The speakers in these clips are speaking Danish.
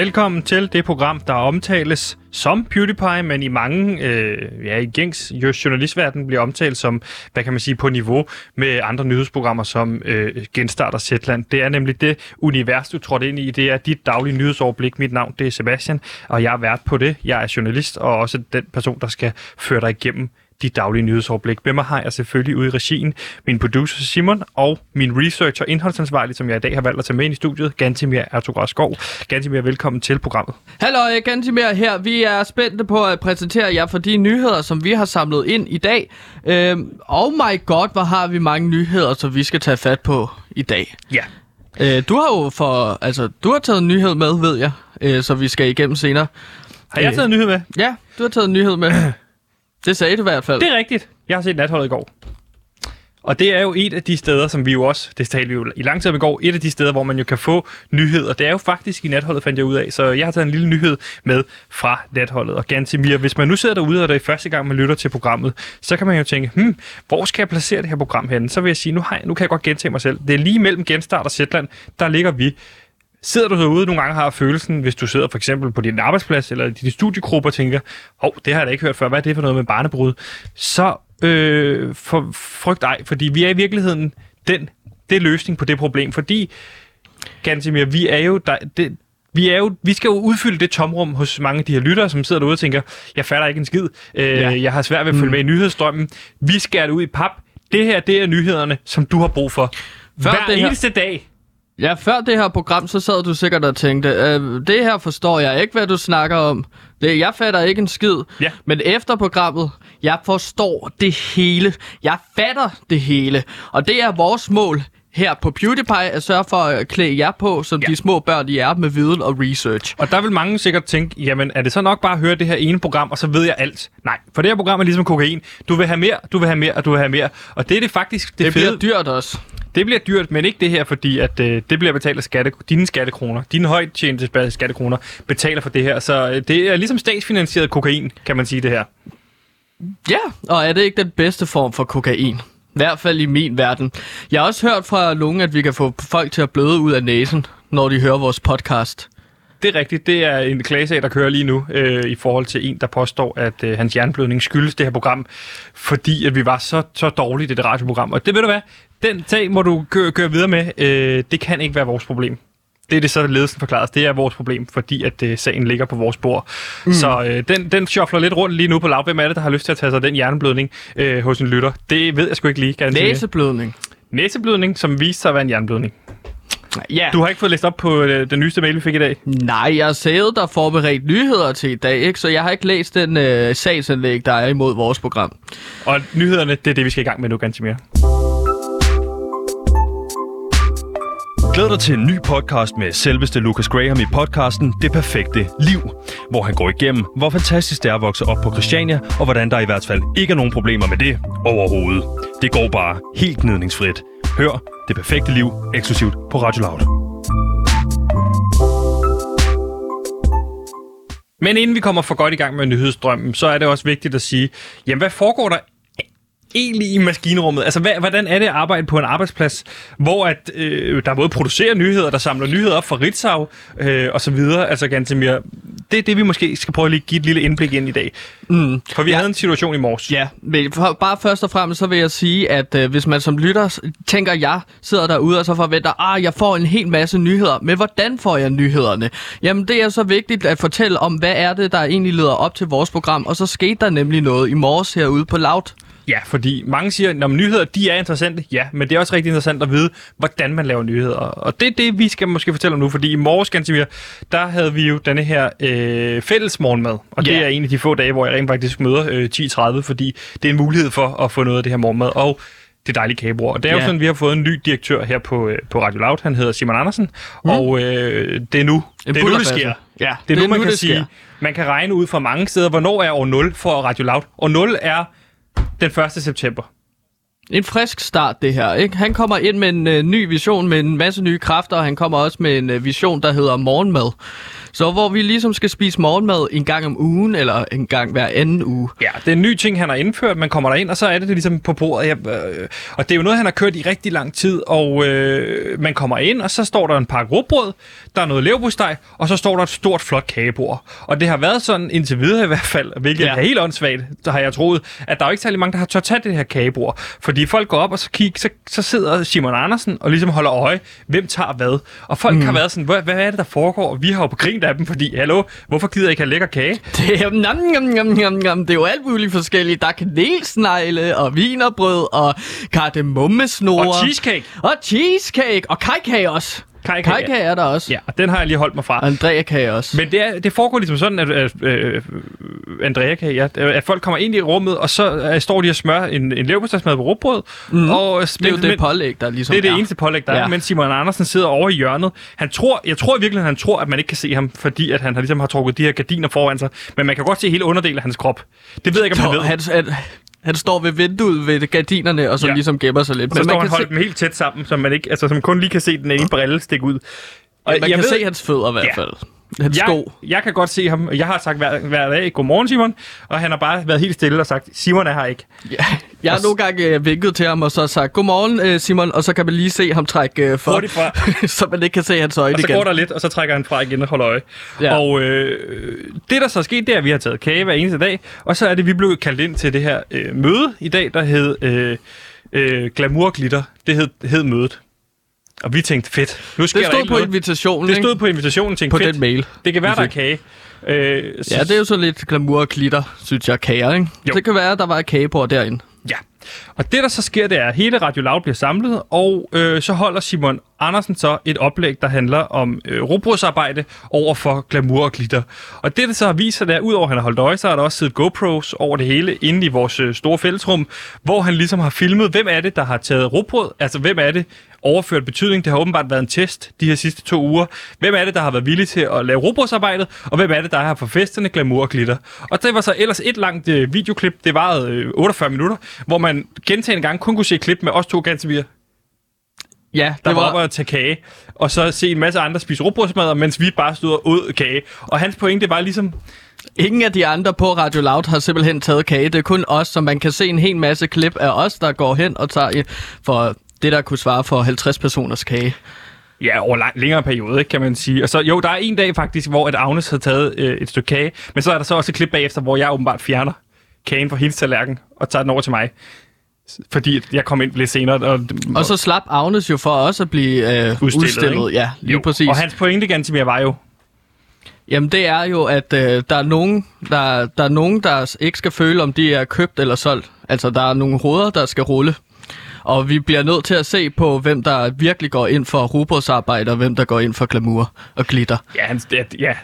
Velkommen til det program, der omtales som PewDiePie, men i mange, øh, ja, i gængs journalistverden bliver omtalt som, hvad kan man sige, på niveau med andre nyhedsprogrammer som øh, Genstart og Zetland. Det er nemlig det univers, du trådte ind i. Det er dit daglige nyhedsoverblik. Mit navn det er Sebastian, og jeg er vært på det. Jeg er journalist og også den person, der skal føre dig igennem dit daglige nyhedsoverblik. Med mig har jeg selvfølgelig ude i regien min producer Simon og min researcher indholdsansvarlig, som jeg i dag har valgt at tage med ind i studiet, Gantimir Ertugras Skov. Gantimir, velkommen til programmet. Hallo, Gantimir her. Vi er spændte på at præsentere jer for de nyheder, som vi har samlet ind i dag. Øhm, oh my god, hvor har vi mange nyheder, som vi skal tage fat på i dag. Ja. Øh, du har jo for, altså, du har taget en nyhed med, ved jeg, øh, så vi skal igennem senere. Har jeg taget en nyhed med? Ja, du har taget en nyhed med. Det sagde du i hvert fald. Det er rigtigt. Jeg har set natholdet i går. Og det er jo et af de steder, som vi jo også, det talte vi jo i lang tid om i går, et af de steder, hvor man jo kan få nyheder. Det er jo faktisk i natholdet, fandt jeg ud af. Så jeg har taget en lille nyhed med fra natholdet. Og Gantimir, hvis man nu sidder derude, og det er første gang, man lytter til programmet, så kan man jo tænke, hmm, hvor skal jeg placere det her program henne? Så vil jeg sige, nu, har jeg, nu kan jeg godt gentage mig selv. Det er lige mellem Genstart og Zetland, der ligger vi. Sidder du derude nogle gange har følelsen, hvis du sidder for eksempel på din arbejdsplads eller i din studiegruppe og tænker, hov, det har jeg da ikke hørt før, hvad er det for noget med barnebrud? Så øh, for, frygt ej, fordi vi er i virkeligheden den, det er løsning på det problem, fordi, Gansimir, vi er jo, der, det, vi, er jo, vi skal jo udfylde det tomrum hos mange af de her lyttere, som sidder derude og tænker, jeg fatter ikke en skid, øh, ja. jeg har svært ved at følge mm. med i nyhedsstrømmen. Vi skærer det ud i pap. Det her, det er nyhederne, som du har brug for. Før Hver det eneste her... dag. Ja, før det her program, så sad du sikkert og tænkte, øh, det her forstår jeg ikke, hvad du snakker om. Det, jeg fatter ikke en skid. Ja. Men efter programmet, jeg forstår det hele. Jeg fatter det hele. Og det er vores mål her på PewDiePie at sørge for at klæde jer på, som ja. de små børn, de er, med viden og research. Og der vil mange sikkert tænke, jamen er det så nok bare at høre det her ene program, og så ved jeg alt? Nej, for det her program er ligesom kokain. Du vil have mere, du vil have mere, og du vil have mere. Og det er det faktisk det, det fede. bliver dyrt også. Det bliver dyrt, men ikke det her, fordi at øh, det bliver betalt af skatte, dine skattekroner. Dine højt tjente skattekroner betaler for det her. Så øh, det er ligesom statsfinansieret kokain, kan man sige det her. Ja, og er det ikke den bedste form for kokain? I hvert fald i min verden. Jeg har også hørt fra nogen, at vi kan få folk til at bløde ud af næsen, når de hører vores podcast. Det er rigtigt. Det er en klagesag, der kører lige nu øh, i forhold til en, der påstår, at øh, hans hjerneblødning skyldes det her program, fordi at vi var så, så dårligt i det radioprogram. Og det ved du hvad? Den sag må du køre, køre videre med. Øh, det kan ikke være vores problem. Det er det så ledelsen forklaret. Det er vores problem, fordi at øh, sagen ligger på vores bord. Mm. Så øh, den, den shuffler lidt rundt lige nu på lav. Hvem er det, der har lyst til at tage sig den hjerneblødning øh, hos en lytter? Det ved jeg sgu ikke lige. Kan Næseblødning. Næseblødning, som viste sig at være en jernblødning. Ja. Du har ikke fået læst op på øh, den nyeste mail, vi fik i dag? Nej, jeg har sædet der forberedt nyheder til i dag, ikke? så jeg har ikke læst den øh, sagsanlæg, der er imod vores program. Og nyhederne, det er det, vi skal i gang med nu, ganske mere. Glæd dig til en ny podcast med selveste Lucas Graham i podcasten Det Perfekte Liv, hvor han går igennem, hvor fantastisk det er at vokse op på Christiania, og hvordan der i hvert fald ikke er nogen problemer med det overhovedet. Det går bare helt gnidningsfrit. Hør Det Perfekte Liv eksklusivt på Radio Loud. Men inden vi kommer for godt i gang med nyhedsdrømmen, så er det også vigtigt at sige, jamen hvad foregår der egentlig i maskinrummet? Altså, hvad, hvordan er det at arbejde på en arbejdsplads, hvor at, øh, der både producerer nyheder, der samler nyheder op fra Ritzau øh, og så videre? Altså, Gantemir, det er det, vi måske skal prøve at give et lille indblik ind i dag. Mm. For vi ja. havde en situation i morges. Ja, men for, bare først og fremmest så vil jeg sige, at øh, hvis man som lytter tænker, jeg sidder derude og så forventer, ah, jeg får en hel masse nyheder. Men hvordan får jeg nyhederne? Jamen, det er så vigtigt at fortælle om, hvad er det, der egentlig leder op til vores program. Og så skete der nemlig noget i morges herude på Loud. Ja, fordi mange siger, at nyheder de er interessante. Ja, men det er også rigtig interessant at vide, hvordan man laver nyheder. Og det er det, vi skal måske fortælle om nu, fordi i morges, Gansimir, der havde vi jo denne her øh, fælles morgenmad. Og ja. det er en af de få dage, hvor jeg rent faktisk møder øh, 10.30, fordi det er en mulighed for at få noget af det her morgenmad. Og det dejlige kagebord. Og det er ja. jo sådan, vi har fået en ny direktør her på, øh, på Radio Loud. Han hedder Simon Andersen. Mm. Og øh, det er nu, en det, er nu det sker. Ja, det er nu, man nu, kan sige, sker. man kan regne ud fra mange steder, hvornår er år 0 for Radio Loud. Og 0 er den 1. september. en frisk start, det her. Ikke? Han kommer ind med en øh, ny vision, med en masse nye kræfter, og han kommer også med en øh, vision, der hedder morgenmad. Så hvor vi ligesom skal spise morgenmad en gang om ugen, eller en gang hver anden uge. Ja, det er en ny ting, han har indført. Man kommer der ind, og så er det, det ligesom på bordet. Ja, øh, og det er jo noget, han har kørt i rigtig lang tid. Og øh, man kommer ind, og så står der en pakke råbrød, der er noget leverpostej, og så står der et stort, flot kagebord. Og det har været sådan indtil videre i hvert fald, hvilket ja. Er helt åndssvagt, så har jeg troet, at der er jo ikke særlig mange, der har tør tage det her kagebord. Fordi folk går op og så kigger, så, så sidder Simon Andersen og ligesom holder øje, hvem tager hvad. Og folk mm. har været sådan, hvad, hvad er det, der foregår? Vi har jo på grint af dem, fordi, hallo, hvorfor gider jeg ikke have lækker kage? Det er, nam, nam, nam, nam, nam. det er jo alt muligt forskelligt. Der er kanelsnegle, og vinerbrød, og kardemommesnore. Og cheesecake. Og cheesecake, og kajkage også. Kajkage. Kajkage er der også. Ja, og den har jeg lige holdt mig fra. Og Andrea-kage også. Men det, er, det foregår ligesom sådan, at, at øh, Andrea kan, ja, at folk kommer ind i rummet, og så øh, står de og smører en, en leverpostejsmad på råbrød. Mm. Og, det er jo det pålæg, der ligesom det er det eneste pålæg, der ja. er, mens Simon Andersen sidder over i hjørnet. Han tror, jeg tror virkelig, han tror, at man ikke kan se ham, fordi at han har, ligesom har trukket de her gardiner foran sig. Men man kan godt se hele underdelen af hans krop. Det ved jeg ikke, om man Så ved. han, han, han står ved vinduet ved gardinerne, og så Ja. ja. ligesom gemmer sig lidt. Så står man han kan, holdt se, dem helt tæt sammen, så man, ikke, altså, så man kun lige kan se den ene brille stikke ud. Og man jeg kan ved- se hans fødder i hvert Ja. Hans jeg, sko. jeg kan godt se ham. Jeg har sagt hver, hver dag, godmorgen Simon, og han har bare været helt stille og sagt, Simon er her ikke. Ja, jeg har Og nogle gange øh, vinket til ham og så sagt, godmorgen øh, Simon, og så kan man lige se ham trække øh, for, Hurtigt fra. så man ikke kan se hans øjne Og så igen. går der lidt, og så trækker han fra igen og holder øje. Ja. Og øh, det, der så er sket, det er, at vi har taget kage hver eneste dag, og så er det, vi blev kaldt ind til det her øh, møde i dag, der hed øh, øh, Glamour Glitter. Det hed, hed mødet. Og vi tænkte, fedt. Nu sker det der stod ikke på noget. invitationen, Det stod på invitationen, tænkte, på fedt. den mail. Det kan være, der er kage. Øh, så, Ja, det er jo så lidt glamour og glitter, synes jeg, kager, ikke? Jo. Det kan være, at der var et kagebord derinde. Ja. Og det, der så sker, det er, at hele Radio Loud bliver samlet, og øh, så holder Simon Andersen så et oplæg, der handler om øh, robotsarbejde over for glamour og glitter. Og det, der så har vist sig, det er, udover at han har holdt øje, så har der også siddet GoPros over det hele inde i vores øh, store fællesrum, hvor han ligesom har filmet, hvem er det, der har taget råbrød, altså hvem er det, overført betydning. Det har åbenbart været en test de her sidste to uger. Hvem er det, der har været villig til at lave robotsarbejdet, og hvem er det, der har på festerne glamour og glitter. Og det var så ellers et langt øh, videoklip, det varede øh, 48 minutter, hvor man gentagende gange kun kunne se klip med os to Gansevir, Ja, der det var oppe at tage kage, og så se en masse andre spise robrødsmadder, mens vi bare stod og åd kage. Og hans pointe var ligesom, Ingen af de andre på Radio Loud har simpelthen taget kage. Det er kun os, så man kan se en hel masse klip af os, der går hen og tager for det, der kunne svare for 50 personers kage. ja, over lang, længere periode, ikke, kan man sige. Og så, jo, der er en dag faktisk, hvor at Agnes havde taget øh, et stykke kage, men så er der så også et klip bagefter, hvor jeg åbenbart fjerner kagen fra hendes tallerken og tager den over til mig. Fordi jeg kom ind lidt senere. Og, Og så slap Agnes jo for også at blive øh, Udstillet, udstillet. ikke? Ja, lige jo, præcis. Og hans pointe, Gansimir, var jo, Jamen det er jo, at øh, der, er nogen, der, der er nogen, der ikke skal føle, om de er købt eller solgt. Altså der er nogle hoveder, der skal rulle. Og vi bliver nødt til at se på, hvem der virkelig går ind for robotsarbejde, og hvem der går ind for glamour og glitter. ja, hans, ja, ja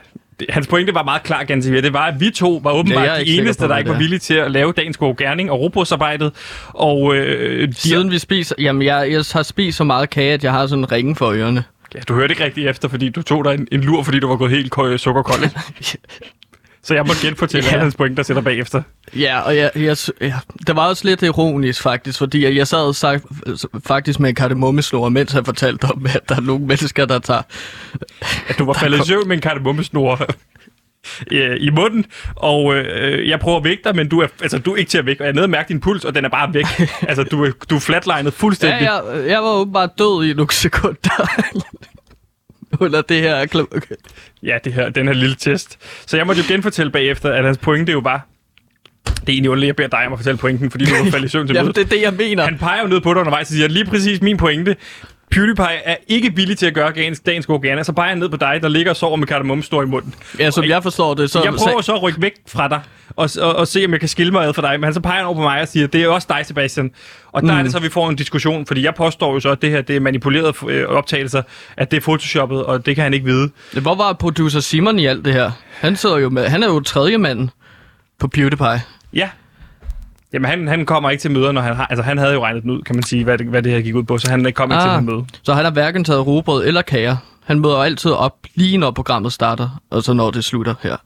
det- hans pointe var meget klar, Gansimir. Det var, at vi to var åbenbart de eneste, på, der ikke var villige til at lave dagens gode gerning og robotsarbejdet. Og øh, de, Siden vi spiser... Jamen jeg, jeg har spist så meget kage, at jeg har sådan en ringe for ørerne. Ja, du hørte ikke rigtig efter, fordi du tog dig en, en lur, fordi du var gået helt ko- sukkerkold. Så jeg må genfortælle Ja. ja. hans point, der sætter bagefter. Ja, og jeg, jeg, ja, det var også lidt ironisk faktisk, fordi jeg sad sagt, faktisk med en kardemommesnor, mens jeg fortalte om, at der er nogle mennesker, der tager... At du var faldet i søvn med en kardemommesnor øh, i munden, og øh, jeg prøver at vække dig, men du er, altså, du er ikke til at vække, og jeg er nede og mærke din puls, og den er bare væk. altså, du er, du er flatlinet fuldstændig. Ja, jeg, jeg var åbenbart død i nogle sekunder. Under det her... kl- ja det her, den her lille test. Så jeg måtte jo genfortælle bagefter, at hans pointe jo bare... Det er egentlig underligt, jeg beder dig om at fortælle pointen, fordi du var faldet i søvn til Jamen, mødet. det er det, jeg mener. Han peger jo ned på dig undervejs og siger, lige præcis min pointe. PewDiePie er ikke villig til at gøre dagens, dagens gerne. Så han ned på dig, der ligger og sover med kardemommesnor i munden. Ja, som jeg forstår det, så... Jeg prøver så at rykke væk fra dig, og, og, og se, om jeg kan skille mig ad for dig. Men han så peger over på mig og siger, det er også dig, Sebastian. Og der mm. er det så, vi får en diskussion, fordi jeg påstår jo så, at det her det er manipulerede øh, optagelser, at det er photoshoppet, og det kan han ikke vide. Hvor var producer Simon i alt det her? Han sidder jo med... Han er jo tredje mand på PewDiePie. Ja. Jamen, han, han kommer ikke til møder, når han har... Altså, han havde jo regnet den ud, kan man sige, hvad det, hvad det her gik ud på, så han kom ikke Ah. til det møde. Så han har hverken taget robrød eller kager. Han møder altid op, lige når programmet starter, og så når det slutter her.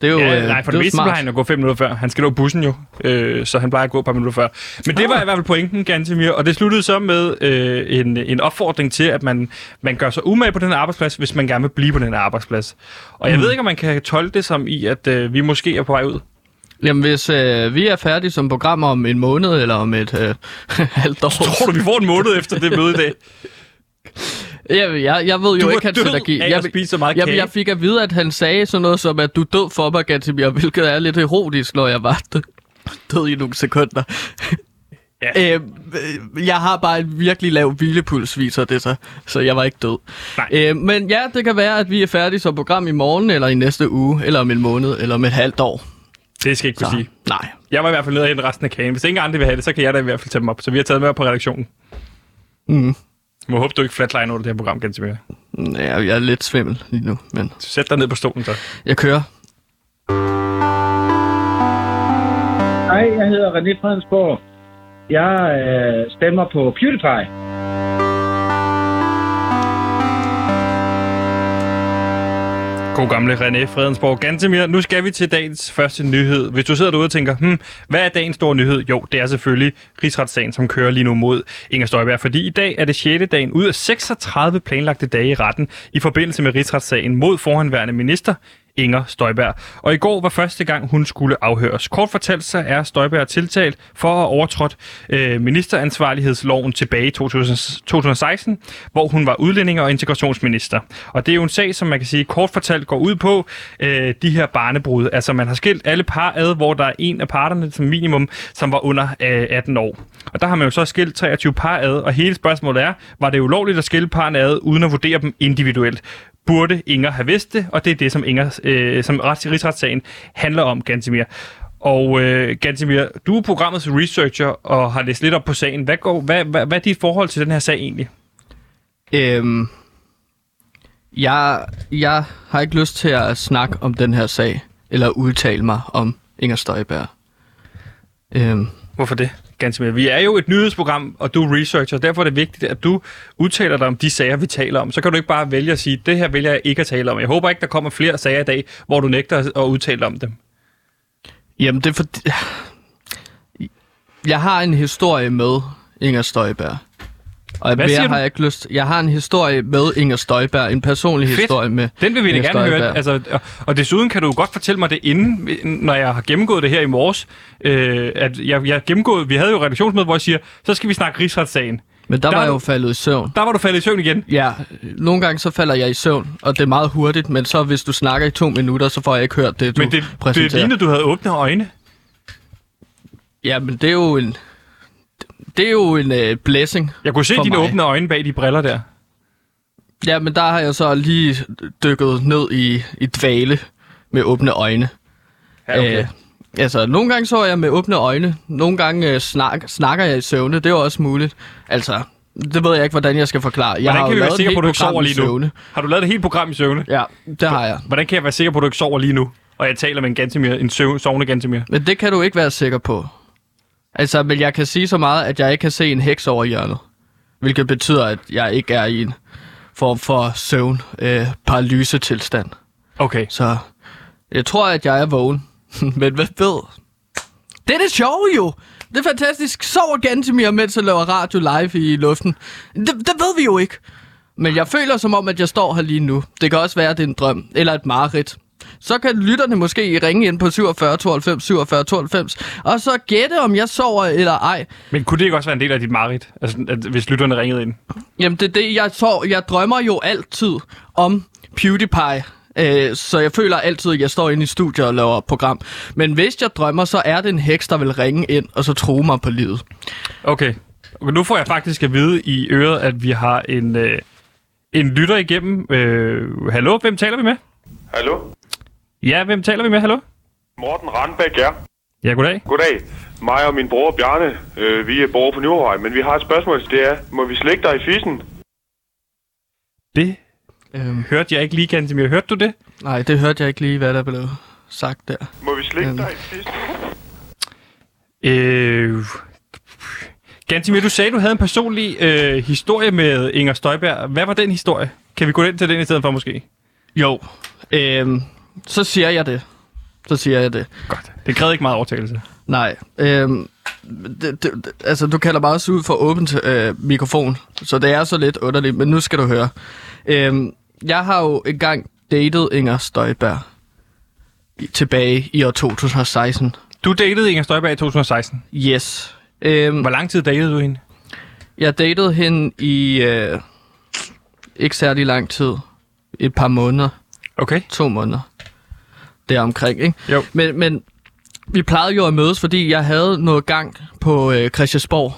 Det er jo, Ja, øh, nej, for det det meste plejer han at gå fem minutter før. Han skal nå bussen jo, øh, så han plejer at gå et par minutter før. Men det var i hvert fald pointen, Gantemir, og det sluttede så med øh, en, en opfordring til, at man, man gør sig umage på den her arbejdsplads, hvis man gerne vil blive på den her arbejdsplads. Og jeg Mm. ved ikke, om man kan tolke det som i, at øh, vi måske er på vej ud. Jamen, hvis øh, vi er færdige som program om en måned eller om et øh, halvt år... Tror du, vi får en måned efter det møde i dag? Jeg, jeg, jeg ved jo Du ikke hans energi. Jeg, spise så meget jeg, jeg fik at vide, at han sagde sådan noget som, at du er død for mig, Gatimir, hvilket er lidt erotisk, når jeg var død, død i nogle sekunder. Ja. Øh, øh, jeg har bare en virkelig lav hvilepuls, viser det sig, så jeg var ikke død. Nej. Øh, men ja, det kan være, at vi er færdige som program i morgen, eller i næste uge, eller om en måned, eller om et halvt år. Det skal jeg ikke kunne Så, sige. nej. Jeg var i hvert fald nede og hente resten af kagen. Hvis ingen andre vil have det, så kan jeg da i hvert fald tage dem op. Så vi har taget med på redaktionen. Mm. Jeg må håbe, du ikke flatliner under det her program, Gantemir. Ja, jeg er lidt svimmel lige nu, men Sæt dig ned på stolen så. jeg kører. Hej, jeg hedder René Fredensborg. Jeg øh, stemmer på PewDiePie. God gamle René Fredensborg Gantemir. Nu skal vi til dagens første nyhed. Hvis du sidder derude og tænker, hmm, hvad er dagens store nyhed? Jo, det er selvfølgelig rigsretssagen, som kører lige nu mod Inger Støjberg. Fordi i dag er det 6. dagen ud af 36 planlagte dage i retten i forbindelse med rigsretssagen mod forhåndværende minister Inger Støjberg. Og i går var første gang, hun skulle afhøres. Kort fortalt så er Støjberg tiltalt for at have overtrådt øh, ministeransvarlighedsloven tilbage i 2000, 2016, hvor hun var udlændinge- og integrationsminister. Og det er jo en sag, som man kan sige kort fortalt går ud på øh, de her barnebrud. Altså man har skilt alle par ad, hvor der er en af parterne som minimum, som var under øh, 18 år. Og der har man jo så skilt 23 par ad, og hele spørgsmålet er, var det ulovligt at skille parne ad, uden at vurdere dem individuelt? Burde Inger have vidst det, og det er det, som, Inger, øh, som rets, rigsretssagen handler om, Gantemir. Og øh, Gantemir, du er programmets researcher og har læst lidt op på sagen. Hvad, går, hvad, hvad, hvad er dit forhold til den her sag egentlig? Øhm, jeg, jeg har ikke lyst til at snakke om den her sag, eller udtale mig om Inger Støjberg. Øhm, Hvorfor det, Gantemir? Vi er jo et nyhedsprogram, og du er researcher, derfor er det vigtigt, at du udtaler dig om de sager, vi taler om. Så kan du ikke bare vælge at sige, det her vælger jeg ikke at tale om. Jeg håber ikke, der kommer flere sager i dag, hvor du nægter at udtale om dem. jamen, det er fordi... Jeg har en historie med Inger Støjberg. Og Hvad mere har jeg ikke lyst... Jeg har en historie med Inger Støjberg, en personlig Fedt. historie med Den vil vi da gerne høre. Støjberg. Altså, og, og desuden kan du godt fortælle mig det inden, når jeg har gennemgået det her i morges. Øh, at jeg, jeg gennemgået, vi havde jo redaktionsmøde, hvor jeg siger, så skal vi snakke rigsretssagen. Men der, Der var jeg jo faldet i søvn. Der var du faldet i søvn igen. Ja, nogle gange så falder jeg i søvn, og det er meget hurtigt, men så hvis du snakker i to minutter, så får jeg ikke hørt det, du Men det, præsenterer. det lignede, du havde åbne øjne. Ja, men det er jo en... Det er jo en uh, blessing. Jeg kunne se dine mig. åbne øjne bag de briller der. Ja, men der har jeg så lige dykket ned i, i dvale med åbne øjne. Ja, okay. Øh, altså, nogle gange så jeg med åbne øjne. Nogle gange uh, snak, snakker jeg i søvne. Det er jo også muligt. Altså, det ved jeg ikke, hvordan jeg skal forklare. Jeg Hvordan har kan jo vi være sikre et på, at du helt ikke sover lige nu? søvne. Har du lavet det hele program i søvne? Ja, det har jeg. Hvordan kan jeg være sikker på, at du ikke sover lige nu? Og jeg taler med en Gantemir, en søv, sovende Gantemir. Men det kan du ikke være sikker på. Altså, men jeg kan sige så meget, at jeg ikke kan se en heks over hjørnet. Hvilket betyder, at jeg ikke er i en form for søvn, øh, paralysetilstand. Okay. Så jeg tror, at jeg er vågen. men hvad ved? Det er det sjove jo! Det er fantastisk. Sover Gantemir, mens jeg laver radio live i luften. Det, det ved vi jo ikke. Men jeg føler som om, at jeg står her lige nu. Det kan også være, at det er en drøm. Eller et mareridt. Så kan lytterne måske ringe ind på 47 92 47 92, og så gætte, om jeg sover eller ej. Men kunne det ikke også være en del af dit mareridt? Altså, at, hvis lytterne ringede ind? Jamen, det er det, jeg så. Jeg drømmer jo altid om PewDiePie. Øh, så jeg føler altid, at jeg står inde i studiet og laver program. Men hvis jeg drømmer, så er det en heks, der vil ringe ind og så true mig på livet. Okay. Og nu får jeg faktisk at vide i øret, at vi har en, øh, en lytter igennem. Øh, hallo, hvem taler vi med? Hallo? Ja, hvem taler vi med? Hallo? Morten Randbæk, ja. Ja, goddag. Goddag. Mig og min bror Bjarne, øh, vi er bor på Nyhavnvej, men vi har et spørgsmål, det er, må vi slække dig i fissen? Det Øhm, hørte jeg ikke lige, Gantemir. Hørte du det? nej, det hørte jeg ikke lige, hvad der blev sagt der. Må vi slække Øhm. dig i fissen? Øh... Gantemir, du sagde, du havde en personlig øh, historie med Inger Støjberg. Hvad var den historie? Kan vi gå ind til den i stedet for måske? Jo, øhm, så siger jeg det. Så siger jeg det. Godt. Det krævede ikke meget overtagelse. Nej. Øhm, det, det, altså, du kalder mig også ud for åbent øh, mikrofon, så det er så lidt underligt, men nu skal du høre. Øhm, jeg har jo engang datet Inger Støjberg tilbage i år 2016. Du datede Inger Støjberg i 2016. Yes. Øhm, Hvor lang tid datede du hende? jeg datede hende i øh, ikke særlig lang tid. Et par måneder. Okay. To måneder. Deromkring, ikke? Jo. Men, men vi plejede jo at mødes, fordi jeg havde noget gang på øh, Christiansborg,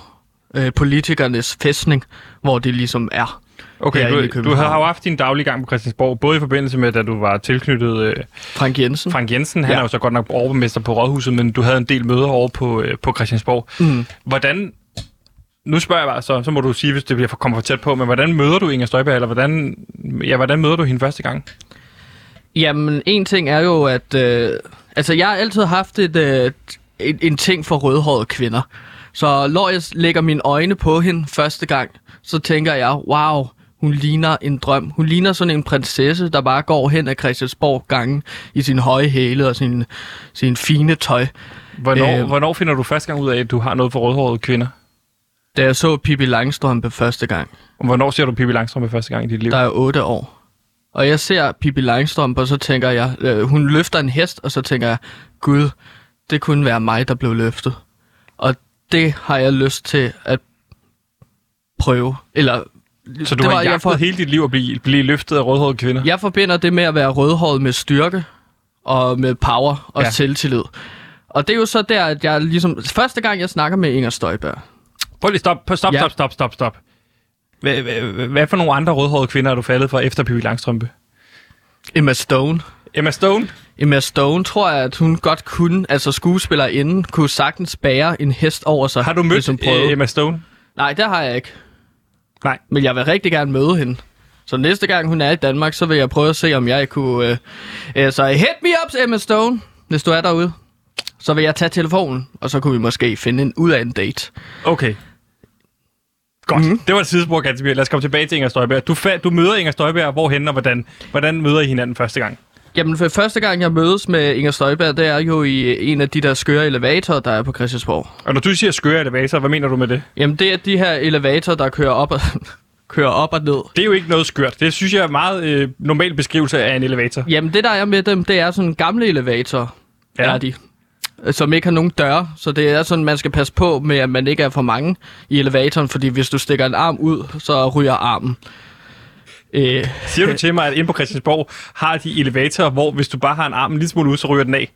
øh, politikernes fæstning, hvor det ligesom er. Okay, du, du har jo haft din daglige gang på Christiansborg, både i forbindelse med, da du var tilknyttet øh, Frank Jensen. Frank Jensen. Han Ja. er jo så godt nok overborgmester på Rådhuset, men du havde en del møder over på, øh, på Christiansborg. Mm. Hvordan... Nu spørger jeg bare, så, så må du sige, hvis det bliver for, kommer for tæt på, men hvordan møder du Inger Støjberg, eller hvordan, ja, hvordan møder du hende første gang? Jamen, en ting er jo, at... Øh, altså, jeg har altid haft et, øh, en, en ting for rødhårede kvinder. Så når jeg lægger mine øjne på hende første gang, så tænker jeg, wow, hun ligner en drøm. Hun ligner sådan en prinsesse, der bare går hen ad Christiansborg gange i sin høje hæle og sin, sin fine tøj. Hvornår, øh, hvornår finder du første gang ud af, at du har noget for rødhårede kvinder? Da jeg så Pippi Langstrømpe første gang, hvornår ser du Pippi Langstrømpe første gang i dit liv? der er otte år. Og jeg ser Pippi Langstrømpe, og så tænker jeg, øh, hun løfter en hest, og så tænker jeg, gud, det kunne være mig, der blev løftet. Og det har jeg lyst til at prøve. Eller, så du det har var- jeg jagtet for- hele dit liv at blive, blive løftet af rødhårede kvinder? jeg forbinder det med at være rødhåret med styrke, og med power og Ja. selvtillid. Og det er jo så der, at jeg ligesom... Første gang, jeg snakker med Inger Støjberg, Prøv lige stop, stop, Ja. stop, stop, stop, stop. Hvad, hvad, hvad for nogle andre rødhårede kvinder er du faldet for efter Pippi Langstrømpe? Emma Stone. Emma Stone? Emma Stone tror jeg, at hun godt kunne, altså skuespillerinden, kunne sagtens bære en hest over sig. Har du mødt hvis hun prøvede. øh, Emma Stone? Nej, det har jeg ikke. Nej. Men jeg vil rigtig gerne møde hende. Så næste gang hun er i Danmark, så vil jeg prøve at se, om jeg kunne... Øh, øh, så hit me up, Emma Stone, hvis du er derude. Så vil jeg tage telefonen, og så kunne vi måske finde en ud af en date. Okay. Godt. Mm. Det var et sidespor, Gantemir. Lad os komme tilbage til Inger Støjberg. Du, fa- du møder Inger Støjberg hvorhen og hvordan? Hvordan møder I hinanden første gang? Jamen, for første gang, jeg mødes med Inger Støjberg, det er jo i en af de der skøre elevatorer, der er på Christiansborg. Og når du siger skøre elevator, hvad mener du med det? Jamen, det er de her elevatorer, der kører op og, kører op og ned. Det er jo ikke noget skørt. Det synes jeg er en meget øh, normal beskrivelse af en elevator. Jamen, det der er med dem, det er sådan gamle elevatorer, Ja. ja. er de. Som ikke har nogen døre, så det er sådan, man skal passe på med, at man ikke er for mange i elevatoren, fordi hvis du stikker en arm ud, så ryger armen. Øh, Siger du til mig, at inde på Christiansborg har de elevatorer, hvor hvis du bare har en arm en lille smule ud, så ryger den af?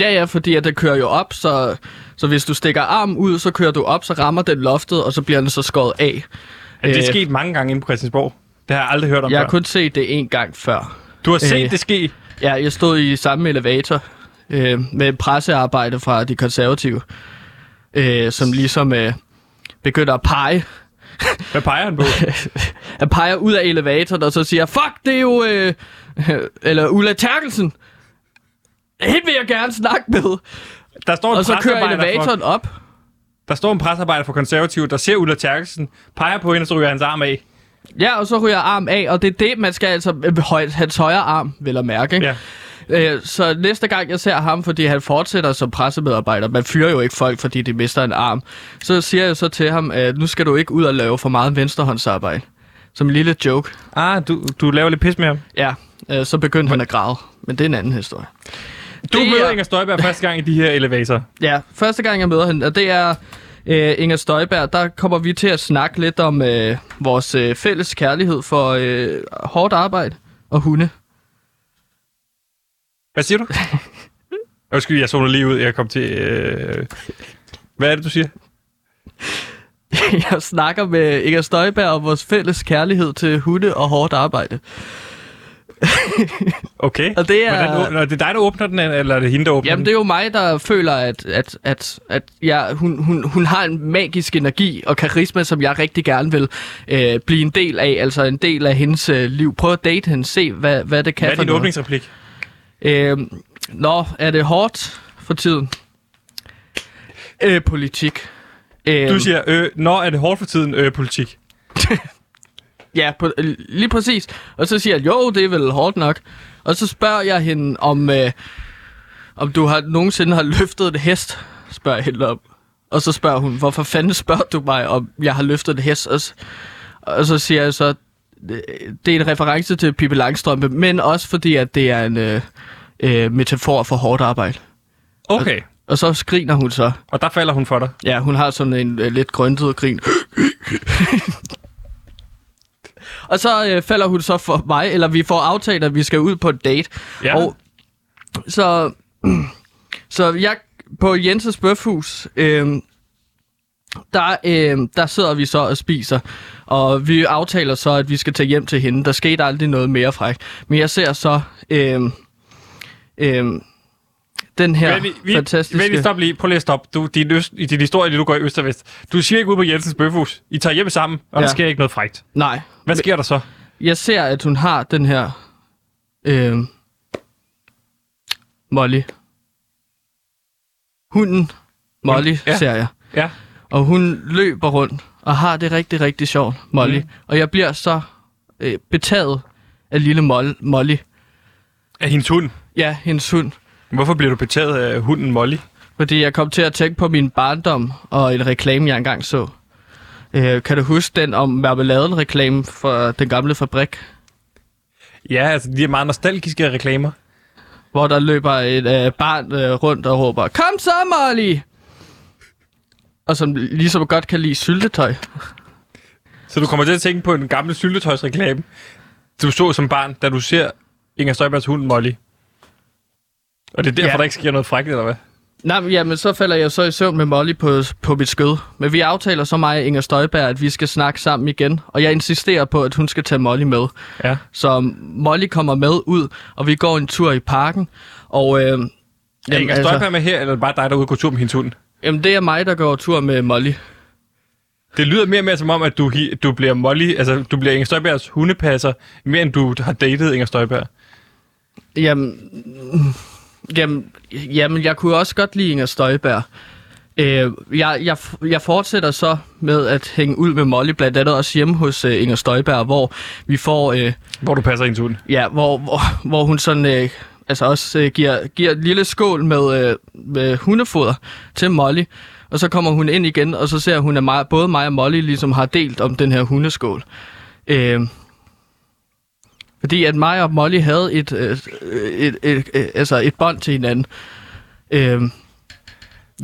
ja, ja, fordi at det kører jo op, så, så hvis du stikker armen ud, så kører du op, så rammer den loftet, og så bliver den så skåret af. Er det Øh. sket mange gange inde på Christiansborg? Det har jeg aldrig hørt om Jeg har før. kun set det en gang før. Du har set Øh. det ske? Ja, jeg stod i samme elevator øh, med pressearbejde fra de konservative, øh, som ligesom øh, begynder at pege, Hvad peger han på? at pege ud af elevatoren, og så siger, fuck, det er jo, øh, eller Ulla Terkelsen. Hende vil jeg gerne snakke med. Der står en Og så kører pressearbejder for, elevatoren op. der står en pressearbejder for konservative, der ser Ulla Terkelsen, peger på hende, og så ryger hans arm af. Ja, og så ryger arm af, og det er det, man skal altså, øh, høj- hans højre arm, vil jeg mærke. Ikke? Ja. Øh, så næste gang jeg ser ham, fordi han fortsætter som pressemedarbejder, man fyrer jo ikke folk, fordi de mister en arm, så siger jeg så til ham, at nu skal du ikke ud og lave for meget venstrehåndsarbejde. Som en lille joke. Ah, du, du laver lidt pis med ham. Ja, øh, så begyndte han at græde. Men det er en anden historie. Du Det møder er- Inger Støjberg første gang i de her elevatorer. Ja, første gang jeg møder hende, og det er øh, Inger Støjberg, der kommer vi til at snakke lidt om øh, vores øh, fælles kærlighed for øh, hårdt arbejde og hunde. Hvad siger du? Undskyld, jeg zoner lige ud. Jeg kom til... Øh... Hvad er det, du siger? jeg snakker med Inger Støjberg om vores fælles kærlighed til hunde og hårdt arbejde. Okay. Og det er- Hvordan, er det dig, der åbner den, eller er det hende, der åbner Jamen, det er jo mig, der føler, at, at, at, at jeg, hun, hun, hun har en magisk energi og karisma, som jeg rigtig gerne vil øh, blive en del af. Altså en del af hendes øh, liv. Prøv at date hende. Se, hvad, hvad det kan Hvad er for din noget. åbningsreplik? Øh, nå, er det hårdt for tiden? Øh, politik. Øh, Du siger, øh, når er det hårdt for tiden, øh, politik? Ja, på, øh, lige præcis. Og så siger jeg, jo, det er vel hårdt nok. Og så spørger jeg hende om, øh, om du har nogensinde har løftet en hest, spørger jeg hende om. Og så spørger hun, hvorfor fanden spørger du mig, om jeg har løftet en hest? Og, s- og så siger jeg så, det er en reference til Pippi Langstrømpe, men også fordi, at det er en øh, øh, metafor for hårdt arbejde. Okay. Og så skriner hun så. Og der falder hun for dig. Ja, hun har sådan en øh, lidt grøntet grin. og så øh, falder hun så for mig, eller vi får aftalt, at vi skal ud på en date. Ja. Og så, så jeg på Jenses Bøfhus, øh, der, øh, der sidder vi så og spiser, og vi aftaler så, at vi skal tage hjem til hende. Der skete aldrig noget mere fræk. Men jeg ser så øh, øh, den her Vent, vi, fantastiske... Vent, lige, stop lige. Prøv lige at stoppe. Du, din, øst, din historie, lige du går i øst og vest. Du siger ikke ud på Jensens Bøfhus. I tager hjem sammen, og ja. der sker ikke noget frægt. Nej, Hvad sker der så? jeg ser, at hun har den her øh, Molly. Hunden Molly, ja. ser jeg. Ja. Og hun løber rundt og har det rigtig, rigtig sjovt, Molly. Mm. Og jeg bliver så øh, betaget af lille Mol- Molly. Af hendes hund. Ja, hendes hund. Hvorfor bliver du betaget af hunden Molly? Fordi jeg kom til at tænke på min barndom og en reklame, jeg engang så. Øh, kan du huske den om marmeladen-reklame for den gamle fabrik? Ja, altså de er meget nostalgiske reklamer. hvor der løber et øh, barn øh, rundt og råber, Kom så, Molly! Og som ligesom godt kan lide syltetøj. Så du kommer til at tænke på en gammel syltetøjsreklame, du så som barn, da du ser Inger Støjbergs hund Molly. Og det er derfor, ja. Ja. der ikke sker noget frækt, eller hvad? Nej, men, jamen, så falder jeg så i søvn med Molly på, på mit skød. Men vi aftaler så mig og Inger Støjberg, at vi skal snakke sammen igen. Og jeg insisterer på, at hun skal tage Molly med. Ja. Så Molly kommer med ud, og vi går en tur i parken. Og øh, Er Inger Støjberg med her, eller er bare dig, der er ude og gå tur med hendes hund? Jamen, det er mig, der går tur med Molly. Det lyder mere og mere som om, at du, du bliver Molly, altså du bliver Inger Støjbergs hundepasser, mere end du har datet Inger Støjberg. Jamen, jamen, jamen, jeg kunne også godt lide Inger Støjberg. Øh, jeg, jeg, jeg fortsætter så med at hænge ud med Molly, blandt andet også hjemme hos øh, Inger Støjberg, hvor vi får, øh, Hvor du passer hendes hund. ja, hvor, hvor, hvor hun sådan, øh, altså også øh, giver, giver et lille skål med, øh, med hundefoder til Molly. Og så kommer hun ind igen, og så ser hun, at mig, både mig og Molly ligesom har delt om den her hundeskål. Øh, fordi at mig og Molly havde et, øh, et, et, et, altså et bånd til hinanden. Øh,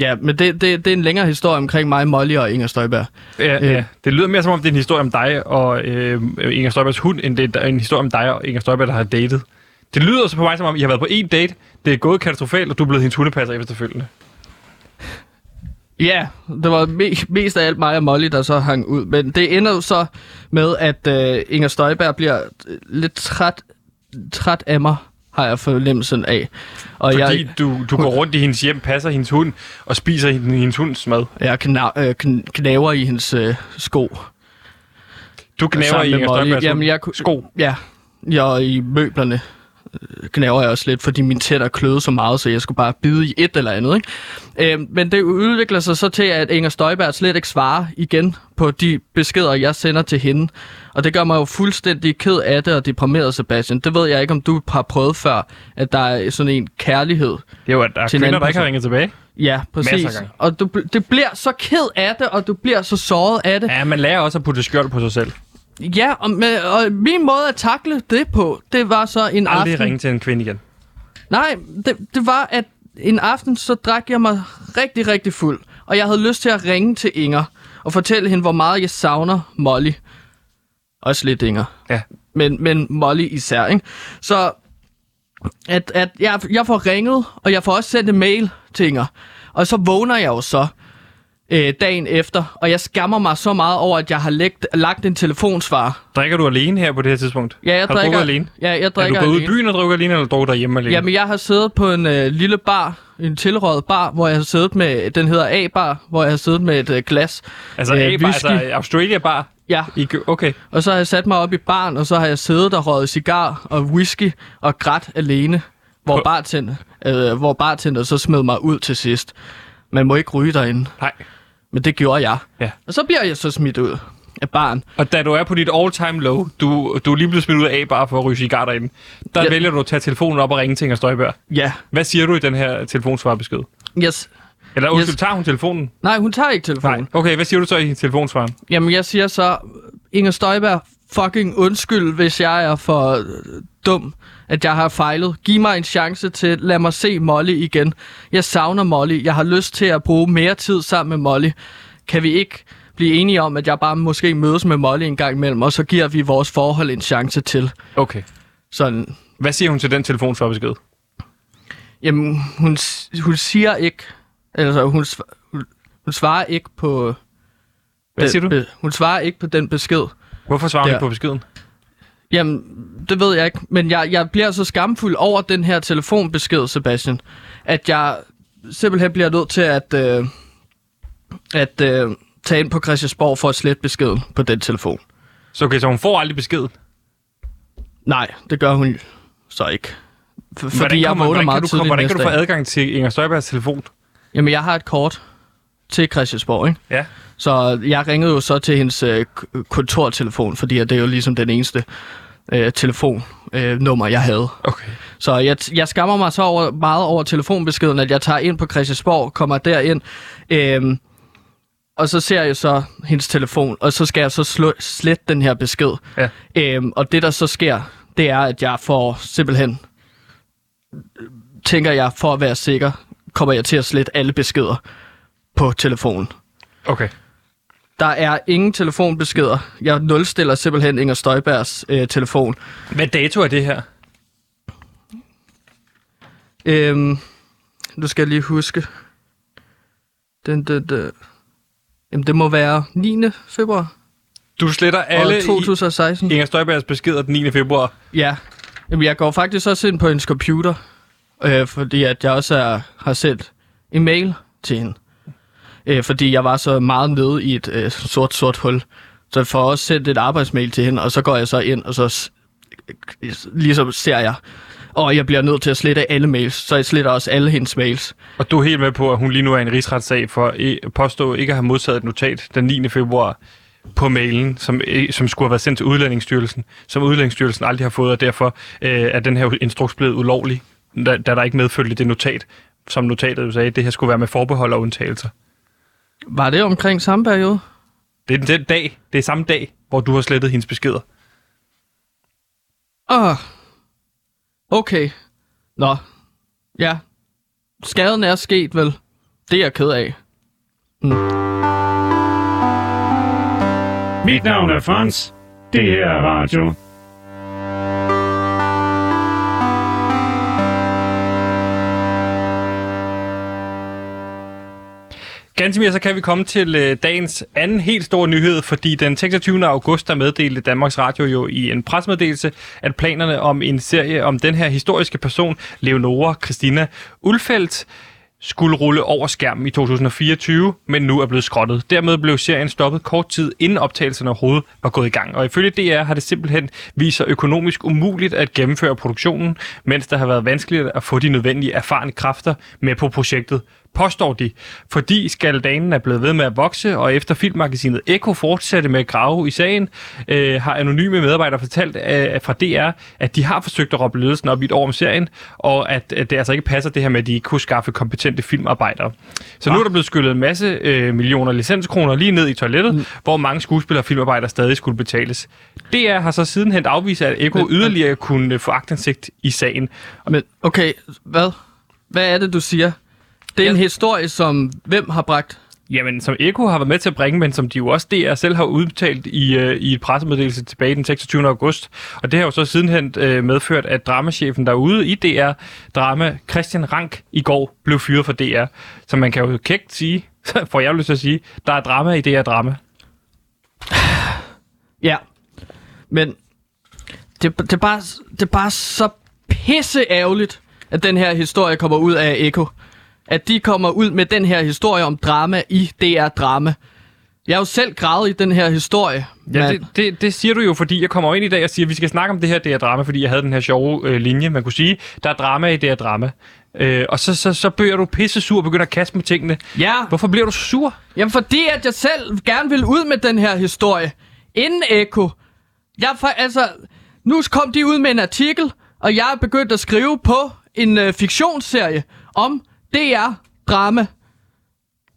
ja, men det, det, det er en længere historie omkring mig, Molly og Inger Støjberg. Ja, Øh. ja. Det lyder mere som om, det er en historie om dig og øh, Inger Støjbergs hund, end det er en historie om dig og Inger Støjberg, der har datet. Det lyder så på mig som om, I har været på en date, det er gået katastrofalt, og du er blevet hendes hundepasser efterfølgende. Ja, det var me- mest af alt mig og Molly, der så hang ud. Men det ender jo så med, at øh, Inger Støjberg bliver øh, lidt træt, træt af mig, har jeg fornemmelsen af. Og Fordi jeg, du, du går rundt i hendes hjem, passer hendes hund og spiser hende- hendes hunds mad. jeg kna- øh, kn- knaver i hendes øh, sko. Du Sammen i Inger. Støjbergs Jamen, jeg sko. Ja, og i møblerne knaver jeg også lidt, fordi mine tænder kløede så meget, så jeg skulle bare bide i et eller andet. Ikke? Øh, men det udvikler sig så til, at Inger Støjberg slet ikke svarer igen på de beskeder, jeg sender til hende. Og det gør mig jo fuldstændig ked af det og deprimeret, Sebastian. Det ved jeg ikke, om du har prøvet før, at der er sådan en kærlighed. Det er jo, at der er kvinder, der ikke har ringet tilbage. Ja, præcis. Og du, det bliver så ked af det, og du bliver så såret af det. Ja, man lærer også at putte skjort på sig selv. Ja, og, med, og min måde at takle det på, det var så en Aldrig aften... ringe til en kvinde igen. Nej, det, det var, at en aften, så drak jeg mig rigtig, rigtig fuld. Og jeg havde lyst til at ringe til Inger og fortælle hende, hvor meget jeg savner Molly. Også lidt Inger. Ja. Men, men Molly især, ikke? Så at, at jeg, jeg får ringet, og jeg får også sendt en mail til Inger. Og så vågner jeg jo så øh, dagen efter, og jeg skammer mig så meget over, at jeg har lægt, lagt en telefonsvar. Drikker du alene her på det her tidspunkt? Ja, jeg har du drikker drukket alene? Ja, jeg Er drikker du gået ud i alene. byen og drukket alene, eller drukket derhjemme alene? Jamen, jeg har siddet på en øh, lille bar, en tilrådet bar, hvor jeg har siddet med, den hedder A-bar, hvor jeg har siddet med et øh, glas. altså, øh, A-bar, whisky. altså Australia Bar. Ja, I, Kø- okay. og så har jeg sat mig op i baren, og så har jeg siddet og røget cigar og whisky og grædt alene, hvor, På- bartender, øh, hvor bartender så smed mig ud til sidst. Man må ikke ryge derinde, Nej. Men det gjorde jeg. Ja. Og så bliver jeg så smidt ud. af barn. Og da du er på dit all-time low, du, du er lige blevet smidt ud af bare for at ryge cigaretter ind, der Ja. vælger du at tage telefonen op og ringe til Inger Støjberg. Ja. Hvad siger du i den her telefonsvarbesked? Yes. Eller undskyld, Yes. yes. tager hun telefonen? Nej, hun tager ikke telefonen. Nej. Okay, hvad siger du så i telefonsvaren? Jamen, jeg siger så, Inger Støjberg, fucking undskyld, hvis jeg er for øh, dum, at jeg har fejlet. Giv mig en chance til, lad mig se Molly igen. Jeg savner Molly. Jeg har lyst til at bruge mere tid sammen med Molly. Kan vi ikke blive enige om, at jeg bare måske mødes med Molly en gang imellem, og så giver vi vores forhold en chance til. Okay. Sådan, Hvad siger hun til den telefonsvarbesked? jamen, hun, hun siger ikke, altså hun, hun, hun svarer ikke på... Hvad den siger du? Be, hun svarer ikke på den besked. Hvorfor svarer hun ikke på beskeden? Jamen, det ved jeg ikke, men jeg, jeg bliver så skamfuld over den her telefonbesked, Sebastian, at jeg simpelthen bliver nødt til at, øh, at øh, tage ind på Christiansborg for at slette beskeden på den telefon. Så okay, så hun får aldrig beskeden. Nej, det gør hun så ikke. For, fordi Hvordan jeg vågner meget kan du, tidligt Hvordan kan du få adgang til Inger Støjbergs telefon? Jamen, jeg har et kort til Christiansborg, ikke? Ja. Så jeg ringede jo så til hendes øh, kontortelefon, fordi at det er jo ligesom den eneste øh, telefonnummer, øh, jeg havde. Okay. Så jeg, jeg skammer mig så over, meget over telefonbeskeden, at jeg tager ind på Christiansborg, kommer derind, øhm, og så ser jeg så hendes telefon, og så skal jeg så slå, slette den her besked. Ja. Øhm, og det, der så sker, det er, at jeg får simpelthen, tænker jeg, for at være sikker, kommer jeg til at slette alle beskeder på telefonen. Okay. Der er ingen telefonbeskeder. Jeg nulstiller simpelthen Inger Støjbergs øh, telefon. Hvad dato er det her? Øhm, nu skal jeg lige huske. Den, den, den. Jamen, det må være 9. februar Du sletter alle og 2016. i Inger Støjbergs beskeder den 9. februar. Ja. Jamen, jeg går faktisk også ind på hendes computer, øh, fordi at jeg også er, har sendt en mail til hende. Øh, fordi jeg var så meget nede i et øh, sort, sort hul. Så jeg får også sendt et arbejdsmail til hende, og så går jeg så ind, og så ligesom ser jeg, og jeg bliver nødt til at slette alle mails, så jeg sletter også alle hendes mails. Og du er helt med på, at hun lige nu er i en rigsretssag for at påstå ikke at have modtaget et notat den 9. februar på mailen, som, som skulle have været sendt til Udlændingsstyrelsen, som Udlændingsstyrelsen aldrig har fået, og derfor øh, er den her instruks blevet ulovlig, da, da der ikke medfølgte det notat, som notatet jo sagde, det her skulle være med forbehold og undtagelser. Var det omkring samme periode? Det er den dag, det er samme dag, hvor du har slettet hendes beskeder. Åh. Okay. Nå. Ja. Skaden er sket, vel? Det er jeg ked af. Mit navn er Frans. Det her er radio. Ganske mere, så kan vi komme til øh, dagens anden helt store nyhed, fordi den 26. august, der meddelte Danmarks Radio jo i en presmeddelelse, at planerne om en serie om den her historiske person, Leonora Christina Ulfeldt, skulle rulle over skærmen i 2024, men nu er blevet skrottet. Dermed blev serien stoppet kort tid inden optagelserne overhovedet var gået i gang. Og ifølge DR har det simpelthen vist sig økonomisk umuligt at gennemføre produktionen, mens der har været vanskeligt at få de nødvendige erfarne kræfter med på projektet påstår de, fordi skaldanen er blevet ved med at vokse, og efter filmmagasinet Eko fortsatte med at grave i sagen, øh, har anonyme medarbejdere fortalt øh, fra DR, at de har forsøgt at råbe ledelsen op i et år om serien, og at, at det altså ikke passer det her med, at de ikke kunne skaffe kompetente filmarbejdere. Så nu er der blevet skyllet en masse øh, millioner licenskroner lige ned i toilettet, mm. hvor mange skuespillere og filmarbejdere stadig skulle betales. DR har så sidenhen afvist, at Eko yderligere kunne få agtindsigt i sagen. Men okay, hvad? Hvad er det, du siger? Det er en historie, som hvem har bragt? Jamen, som Eko har været med til at bringe, men som de jo også DR selv har udbetalt i, øh, i et pressemeddelelse tilbage den 26. august. Og det har jo så sidenhen øh, medført, at dramachefen derude i DR, drama Christian Rank, i går blev fyret fra DR. Så man kan jo kægt sige, får jeg lyst til at sige, der er drama i DR Drama. Ja. Men det, det, er bare, det er bare så pisse ærgerligt, at den her historie kommer ud af Eko. At de kommer ud med den her historie om drama i DR Drama. Jeg har jo selv gravet i den her historie. Ja, mand. det, det, det siger du jo, fordi jeg kommer ind i dag og siger, at vi skal snakke om det her DR Drama, fordi jeg havde den her sjove øh, linje, man kunne sige, der er drama i DR Drama. Øh, og så, så, så bliver du pisse sur og begynder at kaste med tingene. Ja, Hvorfor bliver du så sur? jamen fordi at jeg selv gerne vil ud med den her historie. inden Eko. Jeg for, altså, nu kom de ud med en artikel, og jeg er begyndt at skrive på en øh, fiktionsserie om DR drama.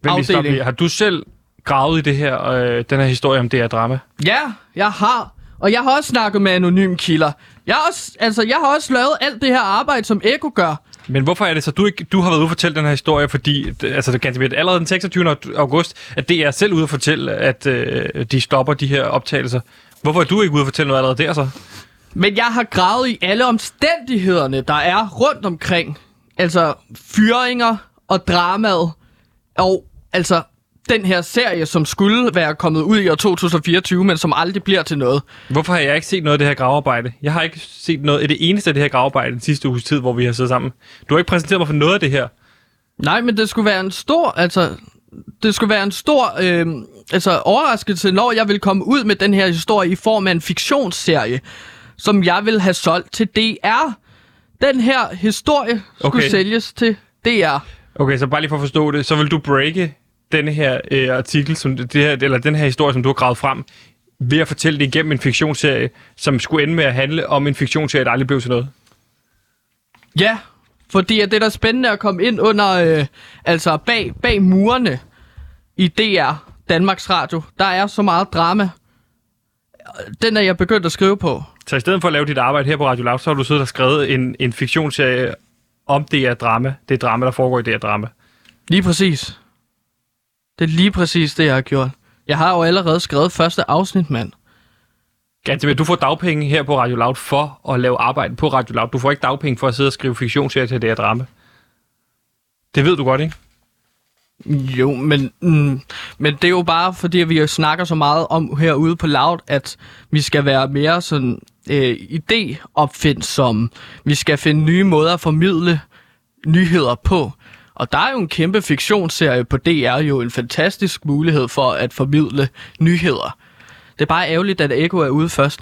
Vent lige, stop Afdeling. Har du selv gravet i det her, øh, den her historie om det her drama? Ja, jeg har. Og jeg har også snakket med anonyme kilder. Jeg har også, altså, jeg har også lavet alt det her arbejde, som Eko gør. Men hvorfor er det så, du ikke du har været ude og fortælle den her historie, fordi d- altså, det kan det allerede den 26. august, at det er selv ude at fortælle, at øh, de stopper de her optagelser. Hvorfor er du ikke ude at fortælle noget allerede der så? Men jeg har gravet i alle omstændighederne, der er rundt omkring. Altså fyringer og dramaet. Og altså den her serie, som skulle være kommet ud i år 2024, men som aldrig bliver til noget. Hvorfor har jeg ikke set noget af det her gravearbejde? Jeg har ikke set noget af det eneste af det her gravearbejde den sidste uges tid, hvor vi har siddet sammen. Du har ikke præsenteret mig for noget af det her. Nej, men det skulle være en stor, altså, det skulle være en stor øh, altså, overraskelse, når jeg vil komme ud med den her historie i form af en fiktionsserie, som jeg vil have solgt til DR. Den her historie skulle Okay. sælges til DR. Okay, så bare lige for at forstå det, så vil du breake denne her øh, artikel, som det her, eller den her historie, som du har gravet frem, ved at fortælle det igennem en fiktionsserie, som skulle ende med at handle om en fiktionsserie, der aldrig blev til noget. Ja, fordi at det er da spændende at komme ind under, øh, altså bag, bag murene i DR, Danmarks Radio. Der er så meget drama. Den er jeg begyndt at skrive på. Så i stedet for at lave dit arbejde her på Radio Loud, så har du siddet og skrevet en, en fiktionsserie om det er drama. Det er drama, der foregår i det her drama. Lige præcis. Det er lige præcis det, jeg har gjort. Jeg har jo allerede skrevet første afsnit, mand. Ganske du får dagpenge her på Radio Loud for at lave arbejde på Radio Loud. Du får ikke dagpenge for at sidde og skrive fiktionsserier til det her drama. Det ved du godt, ikke? Jo, men, mm, men det er jo bare fordi, vi jo snakker så meget om herude på Loud, at vi skal være mere sådan øh, idéopfindsomme. Vi skal finde nye måder at formidle nyheder på. Og der er jo en kæmpe fiktionsserie på DR, jo en fantastisk mulighed for at formidle nyheder. Det er bare ærgerligt, at Eko er ude først.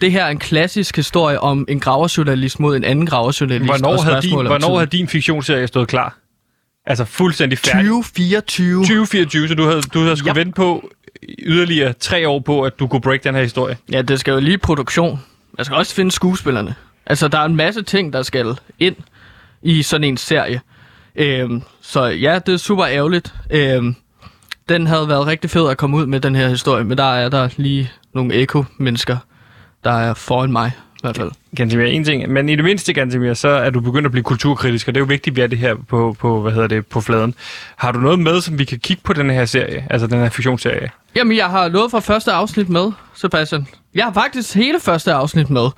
Det her er en klassisk historie om en graverjournalist mod en anden graverjournalist. Hvornår, havde din, hvornår havde din fiktionsserie stået klar? Altså fuldstændig færdig. 2024. 2024, så du havde, du havde skulle Ja. vente på yderligere tre år på, at du kunne break den her historie. Ja, det skal jo lige produktion. Jeg skal også finde skuespillerne. Altså, der er en masse ting, der skal ind i sådan en serie. Øhm, så ja, det er super ærgerligt. Øhm, den havde været rigtig fed at komme ud med, den her historie, men der er der lige nogle eko-mennesker, der er foran mig, hvert fald. Gantemir, en ting. Men i det mindste, Gantemir, så er du begyndt at blive kulturkritisk, og det er jo vigtigt, vi er det her på, på, hvad hedder det, på fladen. Har du noget med, som vi kan kigge på den her serie, altså den her fiktionsserie? Jamen, jeg har noget fra første afsnit med, Sebastian. Jeg har faktisk hele første afsnit med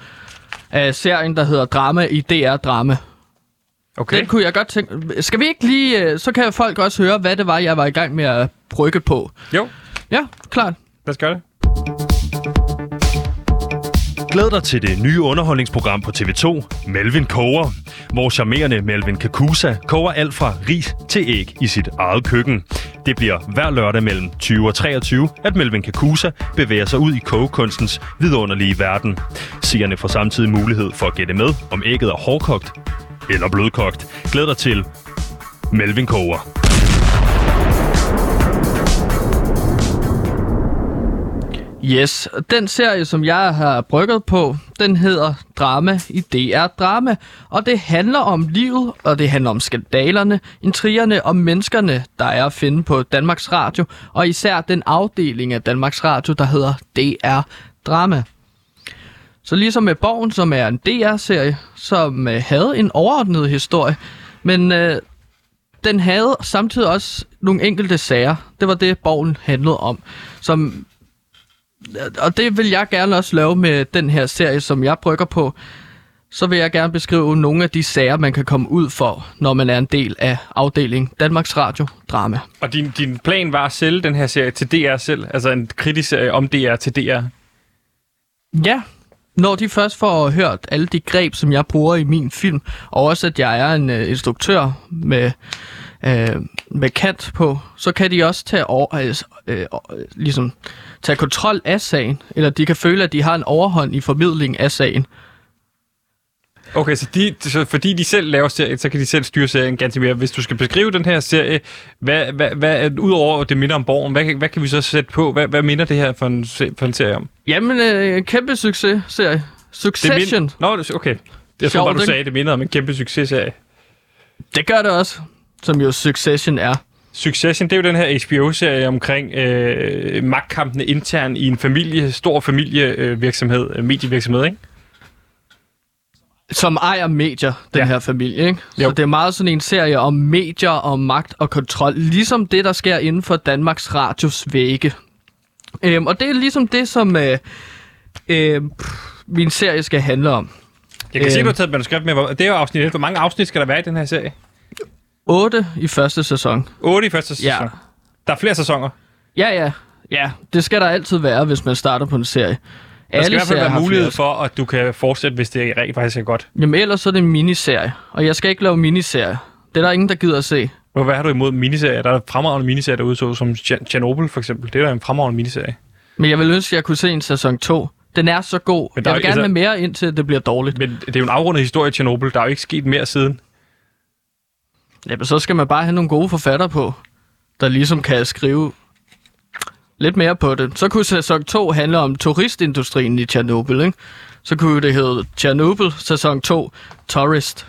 af serien, der hedder Drama i DR Drama. Okay. Den kunne jeg godt tænke... Skal vi ikke lige... øh, Så kan folk også høre, hvad det var, jeg var i gang med at brygge på. Jo, Ja, klart. lad os gøre det. Glæd dig til det nye underholdningsprogram på TV2, Melvin Koger, hvor charmerende Melvin Kakusa koger alt fra ris til æg i sit eget køkken. Det bliver hver lørdag mellem 20 og 23, at Melvin Kakusa bevæger sig ud i kogekunstens vidunderlige verden. Seerne får samtidig mulighed for at gætte med, om ægget er hårdkogt eller blødkogt. Glæd dig til Melvin Koger. Yes, den serie, som jeg har brygget på, den hedder Drama i DR Drama. Og det handler om livet, og det handler om skandalerne, intrigerne og menneskerne, der er at finde på Danmarks Radio. Og især den afdeling af Danmarks Radio, der hedder DR Drama. Så ligesom med Borgen, som er en DR-serie, som øh, havde en overordnet historie, men øh, den havde samtidig også nogle enkelte sager. Det var det, Borgen handlede om. Som og det vil jeg gerne også lave med den her serie, som jeg brygger på. Så vil jeg gerne beskrive nogle af de sager, man kan komme ud for, når man er en del af afdeling Danmarks Radio Drama. Og din, din plan var at sælge den her serie til DR selv, altså en kritisk serie om DR til DR. Ja, når de først får hørt alle de greb, som jeg bruger i min film, og også at jeg er en øh, instruktør med, øh, med kant på, så kan de også tage, over, øh, øh, ligesom, tage kontrol af sagen, eller de kan føle, at de har en overhånd i formidling af sagen. Okay, så, de, så fordi de selv laver serien, så kan de selv styre serien ganske mere. Hvis du skal beskrive den her serie, hvad, hvad, hvad, udover det minder om borgen, hvad, hvad kan vi så sætte på? Hvad, hvad minder det her for en, for en serie om? Jamen, øh, kæmpe succes, serie. Det Succession. Min... Nå, okay. Jeg tror bare, du sagde, at det minder om en kæmpe successerie. Det gør det også, som jo Succession er. Succession, det er jo den her HBO-serie omkring øh, magtkampene intern i en familie, stor familievirksomhed, øh, medievirksomhed, ikke? Som ejer medier, den Ja. her familie, ikke? Jo. Så det er meget sådan en serie om medier og magt og kontrol. Ligesom det, der sker inden for Danmarks Radios vægge. Øhm, og det er ligesom det, som øh, øh, min serie skal handle om. Jeg kan se, Øhm. du har taget et manuskript med. Det er jo afsnit 1. Hvor mange afsnit skal der være i den her serie? 8 i første sæson. 8 i første sæson. Ja. Der er flere sæsoner. Ja, ja. Ja, det skal der altid være, hvis man starter på en serie. Der skal i hvert fald være mulighed for, at du kan fortsætte, hvis det rent faktisk er godt. Jamen ellers så er det en miniserie, og jeg skal ikke lave miniserie. Det er der ingen, der gider at se. Hvor- Hvad har du imod miniserier? Der er fremragende miniserier derude, så som Chernobyl for eksempel. Det er da en fremragende miniserie. Men jeg vil ønske, at jeg kunne se en sæson 2. Den er så god. Men der Jeg er vil jo- gerne altså- have mere, indtil det bliver dårligt. Men det er jo en afrundet historie i Chernobyl. Der er jo ikke sket mere siden. Jamen, så skal man bare have nogle gode forfatter på, der ligesom kan skrive lidt mere på det. Så kunne sæson 2 handle om turistindustrien i Tjernobyl, ikke? Så kunne det hedde Tjernobyl sæson 2 Tourist.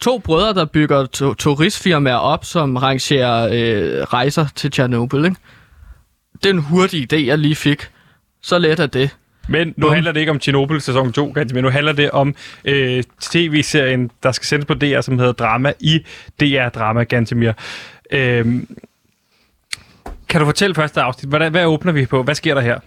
To brødre, der bygger to- turistfirmaer op, som rangerer øh, rejser til Tjernobyl, ikke? Det er en hurtig idé, jeg lige fik. Så let er det. Men nu Bum. handler det ikke om Chernobyl sæson 2, Ganti, men nu handler det om øh, tv-serien, der skal sendes på DR, som hedder Drama i DR Drama, Gantemir. Øh, kan du fortælle første afsnit, hvad, hvad åbner vi på? Hvad sker der her?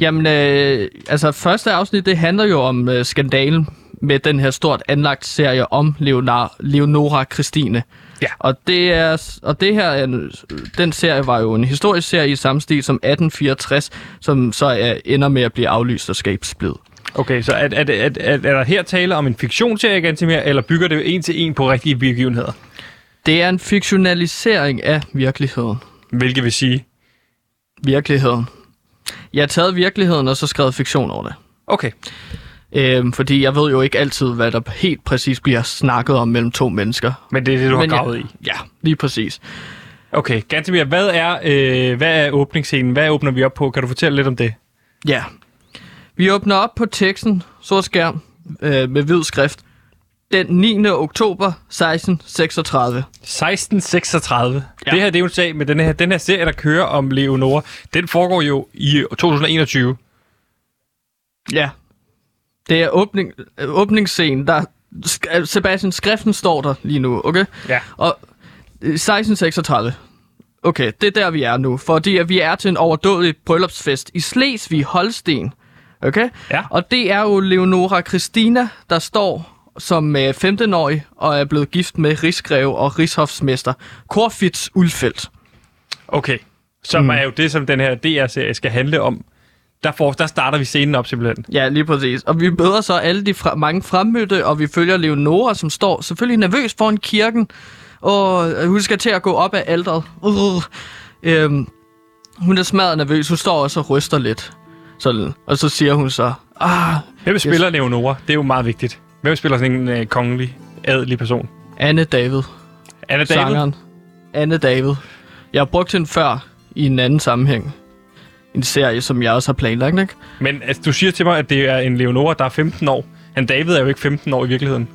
Jamen, øh, altså første afsnit, det handler jo om øh, skandalen med den her stort anlagt serie om Leonor, Leonora Christine. Ja. Og det, er, og det her, er en, den serie var jo en historisk serie i samme stil som 1864, som så er, ender med at blive aflyst og skabsblid. Okay, så er, er, er, er, er der her tale om en fiktionsserie, Gantemir, eller bygger det en til en på rigtige begivenheder? Det er en fiktionalisering af virkeligheden. Hvilket vil sige... Virkeligheden. Jeg har taget virkeligheden og så skrevet fiktion over det. Okay, Øhm, fordi jeg ved jo ikke altid, hvad der helt præcis bliver snakket om mellem to mennesker. men det er det, du har Men ja. gravet i. Ja, lige præcis. Okay, Gantemir, hvad er, øh, hvad er åbningsscenen? Hvad åbner vi op på? Kan du fortælle lidt om det? Ja. Vi åbner op på teksten, sort skærm, øh, med hvid skrift. Den 9. oktober 1636. 1636. Ja. Ja. Det her det er jo en sag med den her, den her serie, der kører om Leonora. Den foregår jo i 2021. Ja. Det er åbning, øh, åbningsscenen, der... øh, Sebastian, skriften står der lige nu, okay? Ja. Og øh, 1636. Okay, det er der, vi er nu. Fordi at vi er til en overdådig bryllupsfest i Slesvig Holsten. Okay? Ja. Og det er jo Leonora Christina, der står som øh, 15-årig og er blevet gift med rigsgreve og rigshofsmester Corfitz Ulfeldt. Okay. Som mm. er jo det, som den her DR-serie skal handle om. Der, får, der starter vi scenen op simpelthen. Ja, lige præcis. Og vi møder så alle de fra- mange fremmødte, og vi følger Leonora, som står selvfølgelig nervøs foran kirken, og hun skal til at gå op af alderet. Uh. Øhm, hun er smadret nervøs, hun står også og ryster lidt. Sådan. Og så siger hun så, ah, Hvem spiller yes. Leonora? Det er jo meget vigtigt. Hvem spiller sådan en øh, kongelig, adelig person? Anne David, Anna David? sangeren. Anne David. Jeg har brugt hende før i en anden sammenhæng. En serie, som jeg også har planlagt, ikke? Men altså, du siger til mig, at det er en Leonora, der er 15 år. Han David er jo ikke 15 år i virkeligheden.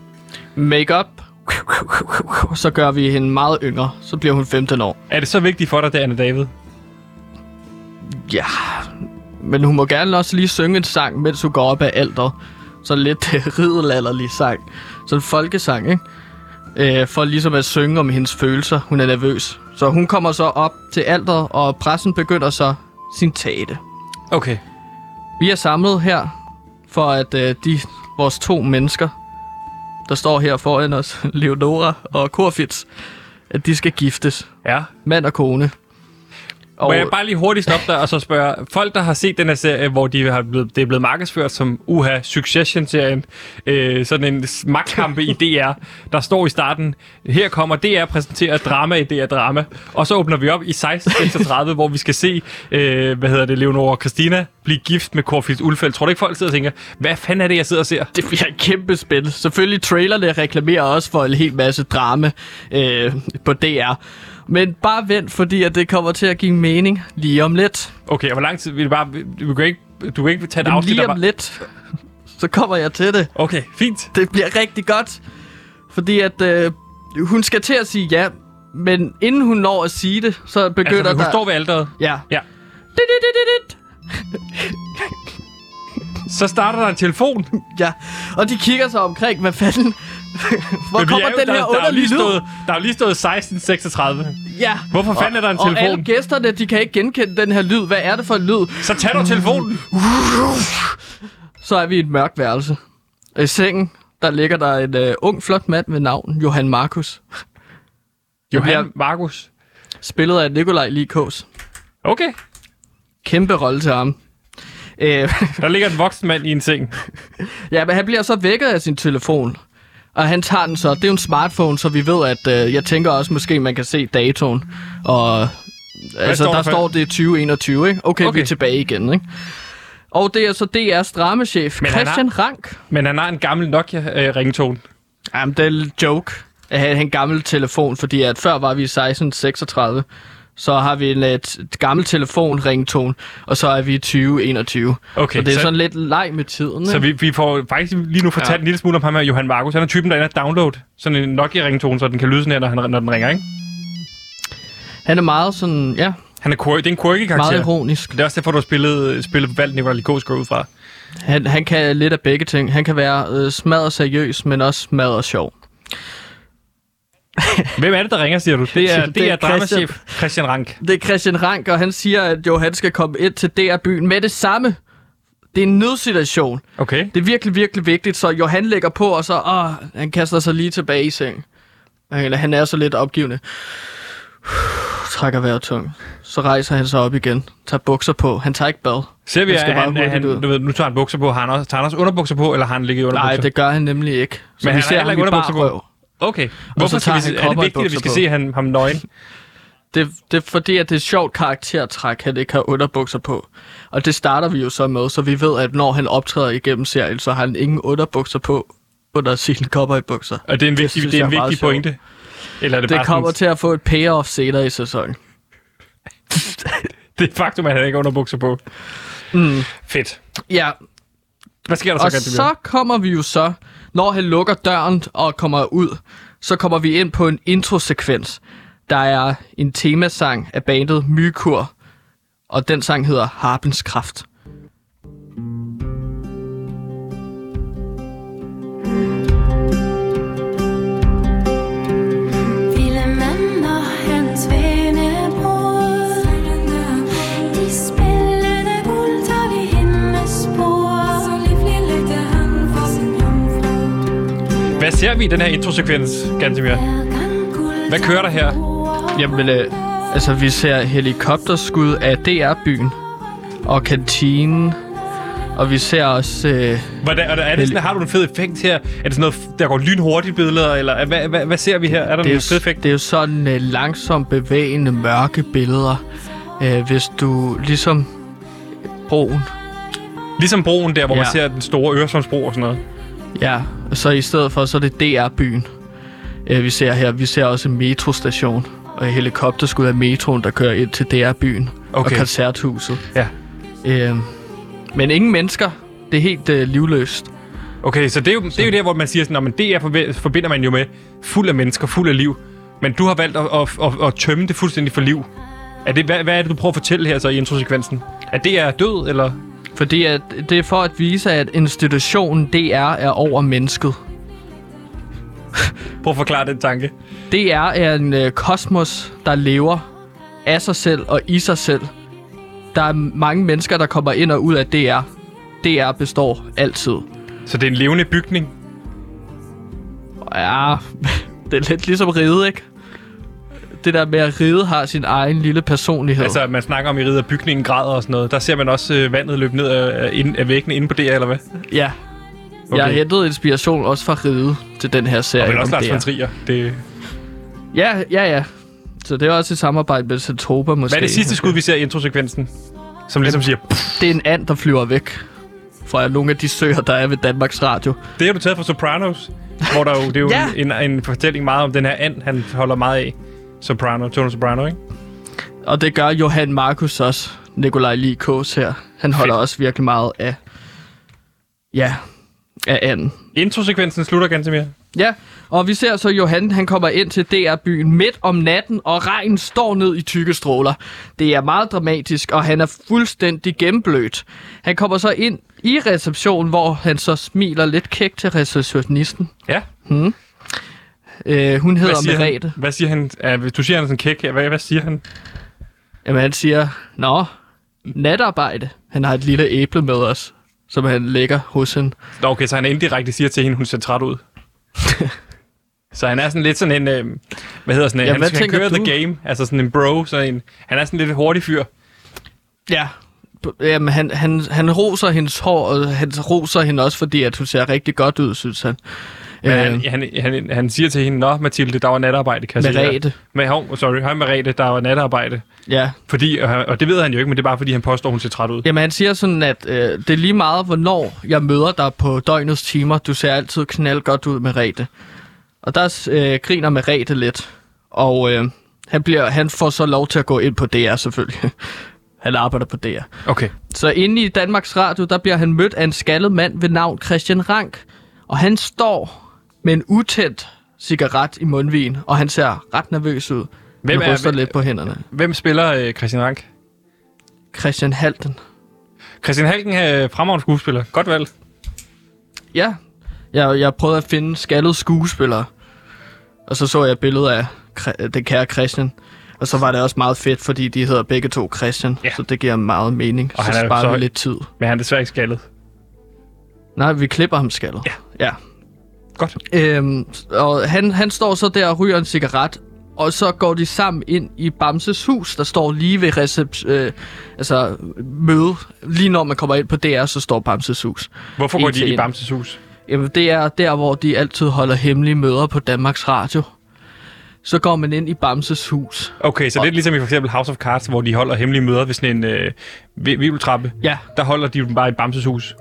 Make-up. Så gør vi hende meget yngre. Så bliver hun 15 år. Er det så vigtigt for dig, det er Anna David? Ja, men hun må gerne også lige synge en sang, mens hun går op ad alderet. Så lidt ridelalderlig sang. Sådan en folkesang, ikke? Øh, for ligesom at synge om hendes følelser. Hun er nervøs. Så hun kommer så op til alderet, og pressen begynder så sin tale. Okay. Vi er samlet her for at øh, de, vores to mennesker, der står her foran os, Leonora og Corfitz, at de skal giftes. Ja. Mand og kone. Må jeg bare lige hurtigt stoppe der og så spørge, folk der har set den her serie, hvor de har blevet, det er blevet markedsført som uha Succession-serien, øh, sådan en magtkampe i DR, der står i starten, her kommer DR præsenterer drama i DR Drama, og så åbner vi op i 1636, hvor vi skal se, øh, hvad hedder det, Leonora og Christina blive gift med Corfield Ulfeldt. Tror du ikke folk sidder og tænker, hvad fanden er det, jeg sidder og ser? Det bliver et kæmpe spil. Selvfølgelig trailerne reklamerer også for en hel masse drama øh, på DR. Men bare vent, fordi at det kommer til at give mening lige om lidt. Okay, og hvor lang tid vil det bare... Du kan ikke, du kan ikke tage et Jamen, afsnit, lige om bare... lidt, så kommer jeg til det. Okay, fint. Det bliver rigtig godt. Fordi at øh, hun skal til at sige ja, men inden hun når at sige det, så begynder Altså, hun der... står ved alderet. Ja. Ja. Så starter der en telefon. Ja, og de kigger sig omkring, hvad fanden... Hvor Men kommer er jo- den der, her der, er underlige lige lyd? stået, der er lige stået 1636. Ja. Hvorfor fanden er der en Og alle telefon? gæsterne, de kan ikke genkende den her lyd. Hvad er det for en lyd? Så tag dog telefonen. Så er vi i et mørkt værelse. I sengen, der ligger der en uh, ung, flot mand med navn Johan Markus. Johan Markus. Spillet af Nikolaj Likås. Okay. Kæmpe rolle til ham. Øh, Der ligger en voksen mand i en seng. ja, men han bliver så vækket af sin telefon. Og han tager den så. Det er jo en smartphone, så vi ved, at øh, jeg tænker også, måske man kan se datoen. Og altså, står der der står det er 2021, ikke? Okay, okay, vi er tilbage igen, ikke? Og det er så DR's dramachef, Men han har- Christian Rank. Men han har en gammel Nokia-ringtone. Jamen, det er en joke at have en gammel telefon, fordi at før var vi i 1636. Så har vi en et, et gammel telefon ringtone, og så er vi i 2021. Okay, så det er så- sådan lidt leg med tiden. Så ikke? vi, vi får faktisk lige nu fortalt Ja. en lille smule om ham her, Johan Markus. Han er typen, der er download sådan en Nokia-ringtone, så den kan lyde sådan her, når, han, når den ringer, ikke? Han er meget sådan, ja, Han er, quirky, det er en quirky meget karakter. ironisk. Det er også derfor, du har spillet, spillet valgt Nicolai Likos går ud fra. Han, han kan lidt af begge ting. Han kan være øh, smadret seriøs, men også smadret sjov. Hvem er det, der ringer, siger du? Det er, Det det er er dramachef Christian Rank. Det er Christian Rank, og han siger, at Johan skal komme ind til DR-byen med det samme. Det er en nødsituation. Okay. Det er virkelig, virkelig vigtigt, så Johan lægger på, og så åh, han kaster sig lige tilbage i seng. Eller han er så lidt opgivende. Trækker vejret tungt. Så rejser han sig op igen. Tager bukser på. Han tager ikke bad. Ser vi, Han at bare han, han, ud. du ved, nu tager han bukser på. Har han også, tager han også underbukser på, eller har han ligget i underbukser? Nej, det gør han nemlig ikke. Så Men vi han har ser ham ikke underbukser på. røv. Okay. Hvorfor skal vi, han er det vigtigt, at vi skal på. se ham, ham nøgen? Det, det er fordi, at det er et sjovt karaktertræk, han ikke har underbukser på. Og det starter vi jo så med, så vi ved, at når han optræder igennem serien, så har han ingen underbukser på under sine cowboybukser. Og det er en vigtig, synes det er en vigtig pointe. Eller er det, Det bare kommer sådan, til at få et payoff senere i sæsonen. det er faktum, at han ikke har underbukser på. Mm. Fedt. Ja, Hvad sker der så, og så kommer vi jo så, når han lukker døren og kommer ud, så kommer vi ind på en introsekvens. Der er en temasang af bandet Mykur, og den sang hedder Harpens Kraft. Hvad ser vi i den her introsekvens, Gantemir? Hvad kører der her? Jamen, øh, altså vi ser helikopterskud af DR-byen og kantinen, og vi ser også... Øh, Hvordan, er det, er det sådan, har du en fed effekt her? Er det sådan noget, der går lynhurtigt billeder, eller hvad, hvad, hvad ser vi her? Er der det, er en fed effekt? det er jo sådan øh, langsomt bevægende mørke billeder. Øh, hvis du ligesom broen, Ligesom broen der, hvor ja. man ser den store Øresundsbro og sådan noget. Ja, så i stedet for, så er det DR-byen. Øh, vi ser her, vi ser også en metrostation, og et helikopterskud af metroen, der kører ind til DR-byen og Okay. koncerthuset. Ja. Øh, men ingen mennesker. Det er helt øh, livløst. Okay, så det er jo, det er jo der, hvor man siger sådan, at er forbi- forbinder man jo med fuld af mennesker, fuld af liv. Men du har valgt at, at, at, at tømme det fuldstændig for liv. Er det, hvad, hvad er det, du prøver at fortælle her så i introsekvensen? At det er død, eller? Fordi at, det er for at vise, at institutionen DR er over mennesket. Prøv at forklare den tanke. DR er en øh, kosmos, der lever af sig selv og i sig selv. Der er mange mennesker, der kommer ind og ud af DR. DR består altid. Så det er en levende bygning. Ja, det er lidt ligesom ride, ikke? Det der med, at ride har sin egen lille personlighed. Altså, man snakker om i rider bygningen græder og sådan noget. Der ser man også øh, vandet løbe ned af, af, ind- af væggene inde på det, eller hvad? ja. Okay. Jeg har hentet inspiration også fra ride til den her serie. Og men også Lars DR. von Trier. Det, Ja, ja, ja. Så det er også et samarbejde med Centropa måske. hvad er det sidste skud, vi ser i introsekvensen? Som ligesom siger, pff, Det er en and, der flyver væk fra nogle af de søer, der er ved Danmarks Radio. det har du taget fra Sopranos. Hvor der jo, det er jo Ja. en, en, fortælling meget om den her and, han holder meget af. Soprano, Tony Soprano, ikke? Og det gør Johan Markus også, Nikolaj Likås her. Han holder Fedt. også virkelig meget af, ja, af anden. Introsekvensen slutter ganske mere. Ja, og vi ser så Johan, han kommer ind til DR-byen midt om natten, og regnen står ned i tykke stråler. Det er meget dramatisk, og han er fuldstændig gennemblødt. Han kommer så ind i receptionen, hvor han så smiler lidt kæk til receptionisten. Ja. Øh, hun hedder Hvad Merete. han, hvad siger han? Ja, du siger, han er sådan kæk. Hvad, hvad siger han? Jamen, han siger, Nå, natarbejde. Han har et lille æble med os, som han lægger hos hende. Nå, okay, så han indirekte siger til hende, hun ser træt ud. så han er sådan lidt sådan en... Øh, hvad hedder sådan en? Ja, han, hvad han kører du? the game. Altså sådan en bro. Så en, han er sådan lidt hurtig fyr. Ja. Jamen, han, han, han roser hendes hår, og han roser hende også, fordi at hun ser rigtig godt ud, synes han. Men Øh, han, han, han, han siger til hende, Nå, Mathilde, der var natarbejde, kan jeg Merete. dig." Men, hov, sorry, hej Merete, der var natarbejde. Ja. Fordi, og, og det ved han jo ikke, men det er bare fordi, han påstår, hun ser træt ud. Jamen, han siger sådan, at øh, det er lige meget, hvornår jeg møder dig på døgnets timer. Du ser altid knald godt ud, Merete. Og der øh, griner Merete lidt. Og øh, han, bliver, han får så lov til at gå ind på DR, selvfølgelig. han arbejder på DR. Okay. Så inde i Danmarks Radio, der bliver han mødt af en skaldet mand ved navn Christian Rank. Og han står med en utændt cigaret i mundvigen, og han ser ret nervøs ud. Hvem er- ryster hvem- lidt på hænderne. Hvem spiller øh, Christian Rank? Christian Halten. Christian Halken er fremragende skuespiller. Godt valg. Ja, jeg, jeg prøvede at finde skaldede skuespillere. Og så så jeg et billede af den kære Christian. Og så var det også meget fedt, fordi de hedder begge to Christian. Ja. Så det giver meget mening. Og så han er sparer så- vi lidt tid. Men han er desværre ikke skaldet. Nej, vi klipper ham skaldet. Ja. ja. Godt. Øhm, og han, han står så der og ryger en cigaret, og så går de sammen ind i Bamses hus, der står lige ved recept, øh, altså møde. Lige når man kommer ind på DR, så står Bamses hus. Hvorfor går de til i. Bamses hus? Jamen, det er der, hvor de altid holder hemmelige møder på Danmarks Radio. Så går man ind i Bamses hus. Okay, så det er ligesom i for eksempel House of Cards, hvor de holder hemmelige møder ved sådan en øh, vi- vivltrappe. Ja, Der holder de dem bare i Bamses hus.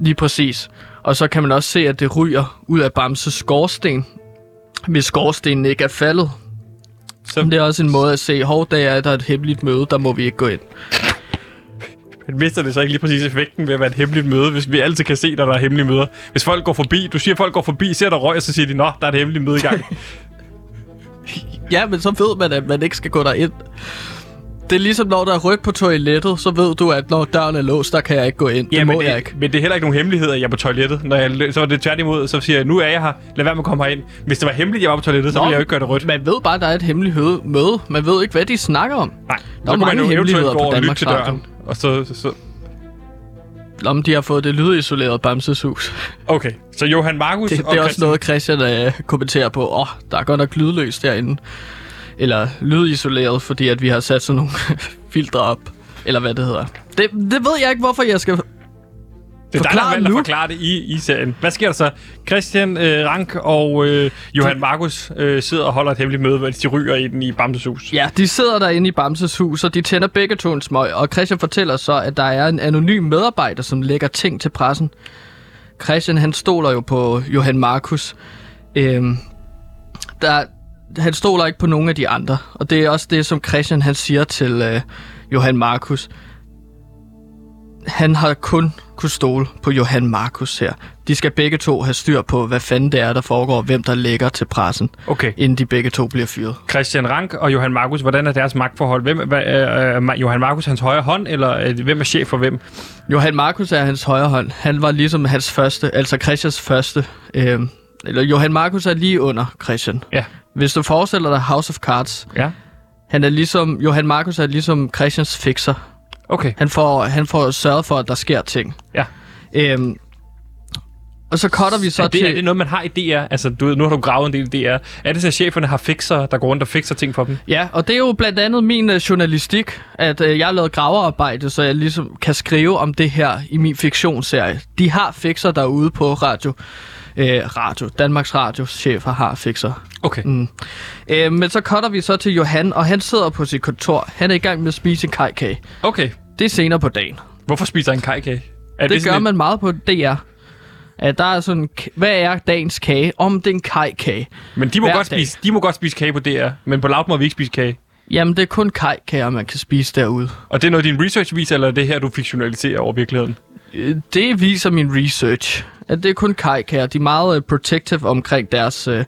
lige præcis. Og så kan man også se, at det ryger ud af Bamses skorsten, hvis skorstenen ikke er faldet. Så Det er også en måde at se, hov, der er der et hemmeligt møde, der må vi ikke gå ind. mister det så ikke lige præcis effekten ved at være et hemmeligt møde, hvis vi altid kan se, at der er hemmelige møder. Hvis folk går forbi, du siger, at folk går forbi, ser der røg, og så siger de, nå, der er et hemmeligt møde i gang. Ja, men så ved man, at man ikke skal gå derind. Det er ligesom, når der er ryg på toilettet, så ved du, at når døren er låst, der kan jeg ikke gå ind. Det Ja, må men, jeg det, ikke. men det er heller ikke nogen hemmelighed, at jeg er på toilettet. Når jeg, så er det tværtimod, så siger jeg, nu er jeg her, lad være med at komme herind. Hvis det var hemmeligt, at jeg var på toilettet, så Nå, ville jeg jo ikke gøre det rødt. Man ved bare, at der er et hemmeligt hø- møde. Man ved ikke, hvad de snakker om. Nej, Der er mange hemmeligheder på Danmarks til døren. Og så, så, så, Om de har fået det lydisolerede Bamses hus. okay, så Johan Markus Det, og det er også Christian, noget, Christian øh, kommenterer på. Åh, oh, der er godt nok lydløst derinde. Eller lydisoleret, fordi at vi har sat sådan nogle filtre op. Eller hvad det hedder. Det, det ved jeg ikke, hvorfor jeg skal... det er dig, der forklare har valgt at forklare det i, i serien. Hvad sker der så? Christian øh, Rank og øh, Johan Markus øh, sidder og holder et hemmeligt møde, hvor de ryger i den i Bamses hus. Ja, de sidder derinde i Bamses hus, og de tænder begge to en smøg. Og Christian fortæller så, at der er en anonym medarbejder, som lægger ting til pressen. Christian, han stoler jo på Johan Markus. Øhm, der, han stoler ikke på nogen af de andre. Og det er også det, som Christian han siger til øh, Johan Markus. Han har kun kunne stole på Johan Markus her. De skal begge to have styr på, hvad fanden det er, der foregår, hvem der lægger til pressen, Okay. inden de begge to bliver fyret. Christian Rank og Johan Markus, hvordan er deres magtforhold? Hvem hvad, er, er Johan Markus hans højre hånd, eller øh, hvem er chef for hvem? Johan Markus er hans højre hånd. Han var ligesom hans første, altså Christians første. Øh, eller Johan Markus er lige under Christian. Ja. Hvis du forestiller dig House of Cards, Ja. han er ligesom, Johan Markus er ligesom Christians fixer. Okay. Han får, han får sørget for, at der sker ting. Ja. Øhm, og så cutter vi så er det, til... er det noget, man har i DR? Altså, du, nu har du gravet en del i DR. Er det så, at cheferne har fixer, der går rundt og fikser ting for dem? Ja, og det er jo blandt andet min øh, journalistik, at øh, jeg har lavet gravearbejde, så jeg ligesom kan skrive om det her i min fiktionsserie. De har fixer derude på radio. Øh, radio. Danmarks Radios chefer har fixer. Okay. Mm. Øh, men så cutter vi så til Johan, og han sidder på sit kontor. Han er i gang med at spise en kajkage. Okay. Det er senere på dagen. Hvorfor spiser han kajkage? Er Det, det gør sådan man meget på DR. At der er sådan, hvad er dagens kage? Om det er en kajkage. Et, men de må, hver godt dag. spise, de må godt spise kage på DR, men på Loud må vi ikke spise kage. Jamen, det er kun kajkager, man kan spise derude. Og det er noget, din research viser, eller er det her, du fiktionaliserer over virkeligheden? Øh, Det viser min research, at det er kun kajkager. De er meget uh, protective omkring deres... Uh,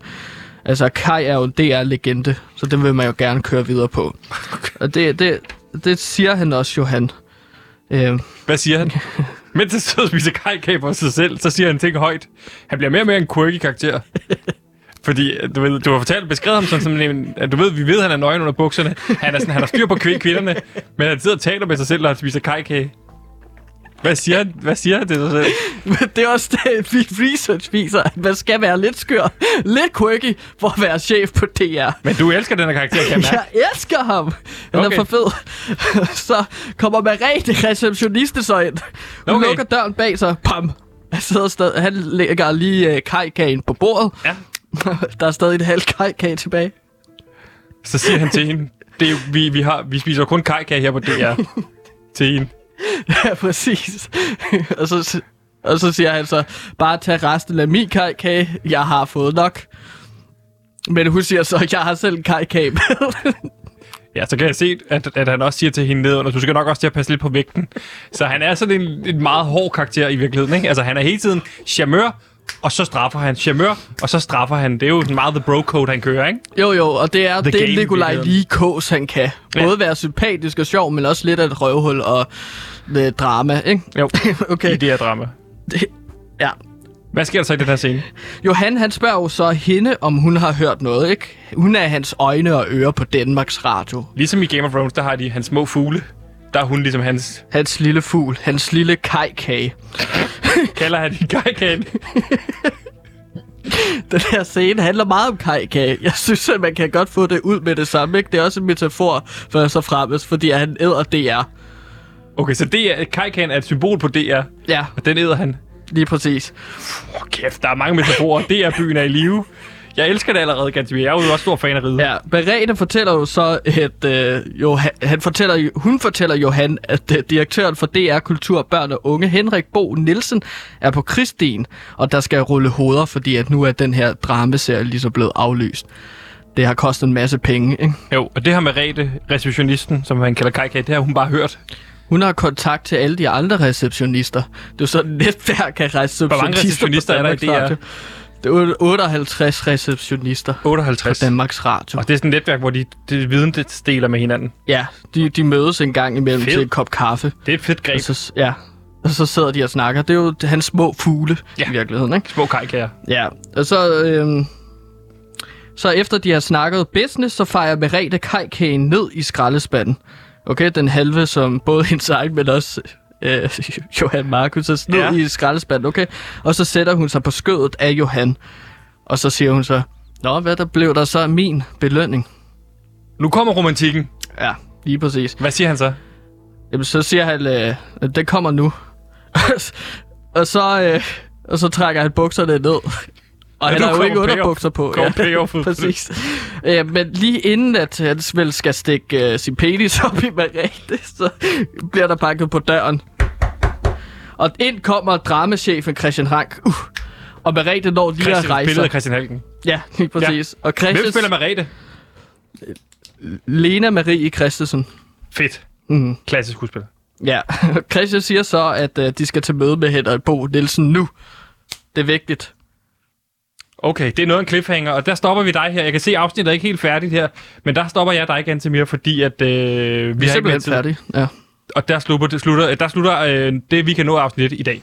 altså, Kai er jo en DR-legende, så den vil man jo gerne køre videre på. Og det, det, det siger han også, Johan. Uh, Hvad siger han? Mens han sidder og spiser kajkage på sig selv, så siger han ting højt. Han bliver mere og mere en quirky karakter. Fordi, du, ved, du har fortalt, beskrevet ham som sådan en, at du ved, vi ved, at han er nøgen under bukserne. Han, er sådan, han har styr på kv- kvinderne, men han sidder og taler med sig selv, når han spiser kajkage. Hvad siger hvad siger til sig selv? det er også det, min research viser, at man skal være lidt skør, lidt quirky, for at være chef på DR. Men du elsker den her karakter, kan jeg. Jeg elsker ham. Han Okay. er for fed. så kommer Merete, receptioniste, så ind. Hun okay. lukker døren bag sig. Pam. Han, sidder stadig, han lægger lige øh, kajkagen på bordet. Ja. Der er stadig et halvt kajkage tilbage. Så siger han til hende, det er, vi, vi, har, vi spiser kun kajkage her på DR. til hende. Ja, præcis. og, så, og så siger han så, bare tag resten af min kajkage. Jeg har fået nok. Men hun siger så, jeg har selv en kajkage med. Ja, så kan jeg se, at, at han også siger til hende nedenunder, du skal nok også til at passe lidt på vægten. Så han er sådan en, en meget hård karakter i virkeligheden, ikke? Altså, han er hele tiden charmeur, og så straffer han. Charmeur, og så straffer han. Det er jo sådan meget the bro code, han kører, ikke? Jo, jo, og det er The det, game, Nikolaj lige kås, han kan. Ja. Både være sympatisk og sjov, men også lidt af et røvhul og lidt drama, ikke? Jo, Okay. i det her drama. Ja. Hvad sker der så i den her scene? Johan, han spørger jo så hende, om hun har hørt noget, ikke? Hun er hans øjne og ører på Danmarks Radio. Ligesom i Game of Thrones, der har de hans små fugle. Der er hun ligesom hans... Hans lille fugl, hans lille kajkage. Kalder han i kajkagen. Den her scene handler meget om kajkage. Jeg synes, at man kan godt få det ud med det samme, ikke? Det er også en metafor for så fremmest, fordi han æder DR. Okay, så det er, kajkagen er et symbol på DR, Ja, og den æder han. lige præcis. Åh, kæft, der er mange metaforer. DR-byen er i live. Jeg elsker det allerede, Gatsby. Jeg er jo også stor fan af ride. Ja, Berete fortæller jo så, at øh, Johan, han fortæller, hun fortæller Johan, at øh, direktøren for DR Kultur, Børn og Unge, Henrik Bo Nielsen, er på Kristin, og der skal rulle hoveder, fordi at nu er den her dramaserie lige så blevet aflyst. Det har kostet en masse penge, ikke? Jo, og det her med Rete, receptionisten, som han kalder Kajkaj, det har hun bare hørt. Hun har kontakt til alle de andre receptionister. Det er jo sådan et netværk af receptionister. Hvor mange receptionister er der i DR? Det er 58 receptionister på 58. Danmarks Radio. Og det er sådan et netværk, hvor de, de viden det deler med hinanden. Ja, de, de mødes en gang imellem Fedt. til en kop kaffe. Det er et fedt greb. Og så, ja, og så sidder de og snakker. Det er jo hans små fugle ja. i virkeligheden, ikke? Små kajkager. Ja, og så, øhm, så efter de har snakket business, så fejrer Merete kajkagen ned i skraldespanden. Okay, den halve, som både hendes egen, men også øh, Johan Markus er ned Ja. i skraldespanden, okay? Og så sætter hun sig på skødet af Johan. Og så siger hun så, Nå, hvad der blev der så af min belønning? Nu kommer romantikken. Ja, lige præcis. Hvad siger han så? Jamen, så siger han, øh, det kommer nu. og, så, øh, og så trækker han bukserne ned. Og Ja, han har jo ikke underbukser på. Det. præcis. Ja, men lige inden at han vel skal stikke øh, sin penis op i Marete, så bliver der banket på døren. Og ind kommer dramachefen Christian Rank. Uh, og Marete når lige Christian at rejse. af Christian Halken. Ja, lige præcis. Ja. Og Hvem Christian, spiller Marete? Lena Marie Christensen. Fedt. Mm. Klassisk skuespiller. Ja, Christian siger så, at øh, de skal til møde med Henrik Bo Nielsen nu. Det er vigtigt. Okay, det er noget af en cliffhanger, og der stopper vi dig her. Jeg kan se, at afsnittet er ikke helt færdigt her, men der stopper jeg dig, Gantemir, fordi at øh, vi, Vi er mere simpelthen færdige. Ja. Og der slutter, slutter, der slutter øh, det, vi kan nå af afsnit i dag.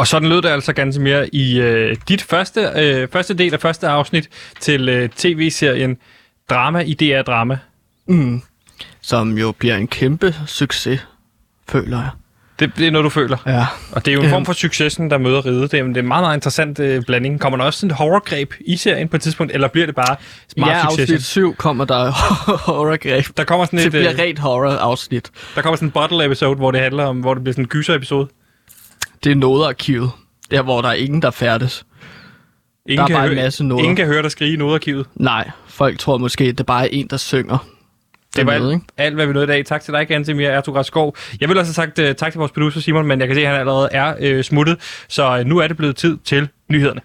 Og sådan lød det altså ganske mere i øh, dit første, øh, første del af første afsnit til øh, tv-serien Drama i DR Drama. Mm. Som jo bliver en kæmpe succes, føler jeg. Det, det er noget, du føler. Ja. Og det er jo en Øhm. form for successen, der møder ride. Det er, det er en meget, meget interessant øh, blanding. Kommer der også sådan et horrorgreb i serien på et tidspunkt, eller bliver det bare meget ja, succes? afsnit 7 kommer der horror-greb. Der kommer sådan Det et, bliver øh, rent horror-afsnit. der kommer sådan en bottle episode, hvor det handler om, hvor det bliver sådan en gyser episode. Det er nodearkivet. Der, hvor der er ingen, der færdes. Ingen Der er bare en høre, masse noder. Ingen kan høre dig skrige i nodearkivet. Nej, folk tror måske, det er bare en, der synger. Det var alt, alt, hvad vi nåede i dag. Tak til dig, Gantemir Ertug Skov. Jeg vil også have sagt uh, tak til vores producer Simon, men jeg kan se, at han allerede er uh, smuttet. Så uh, nu er det blevet tid til nyhederne.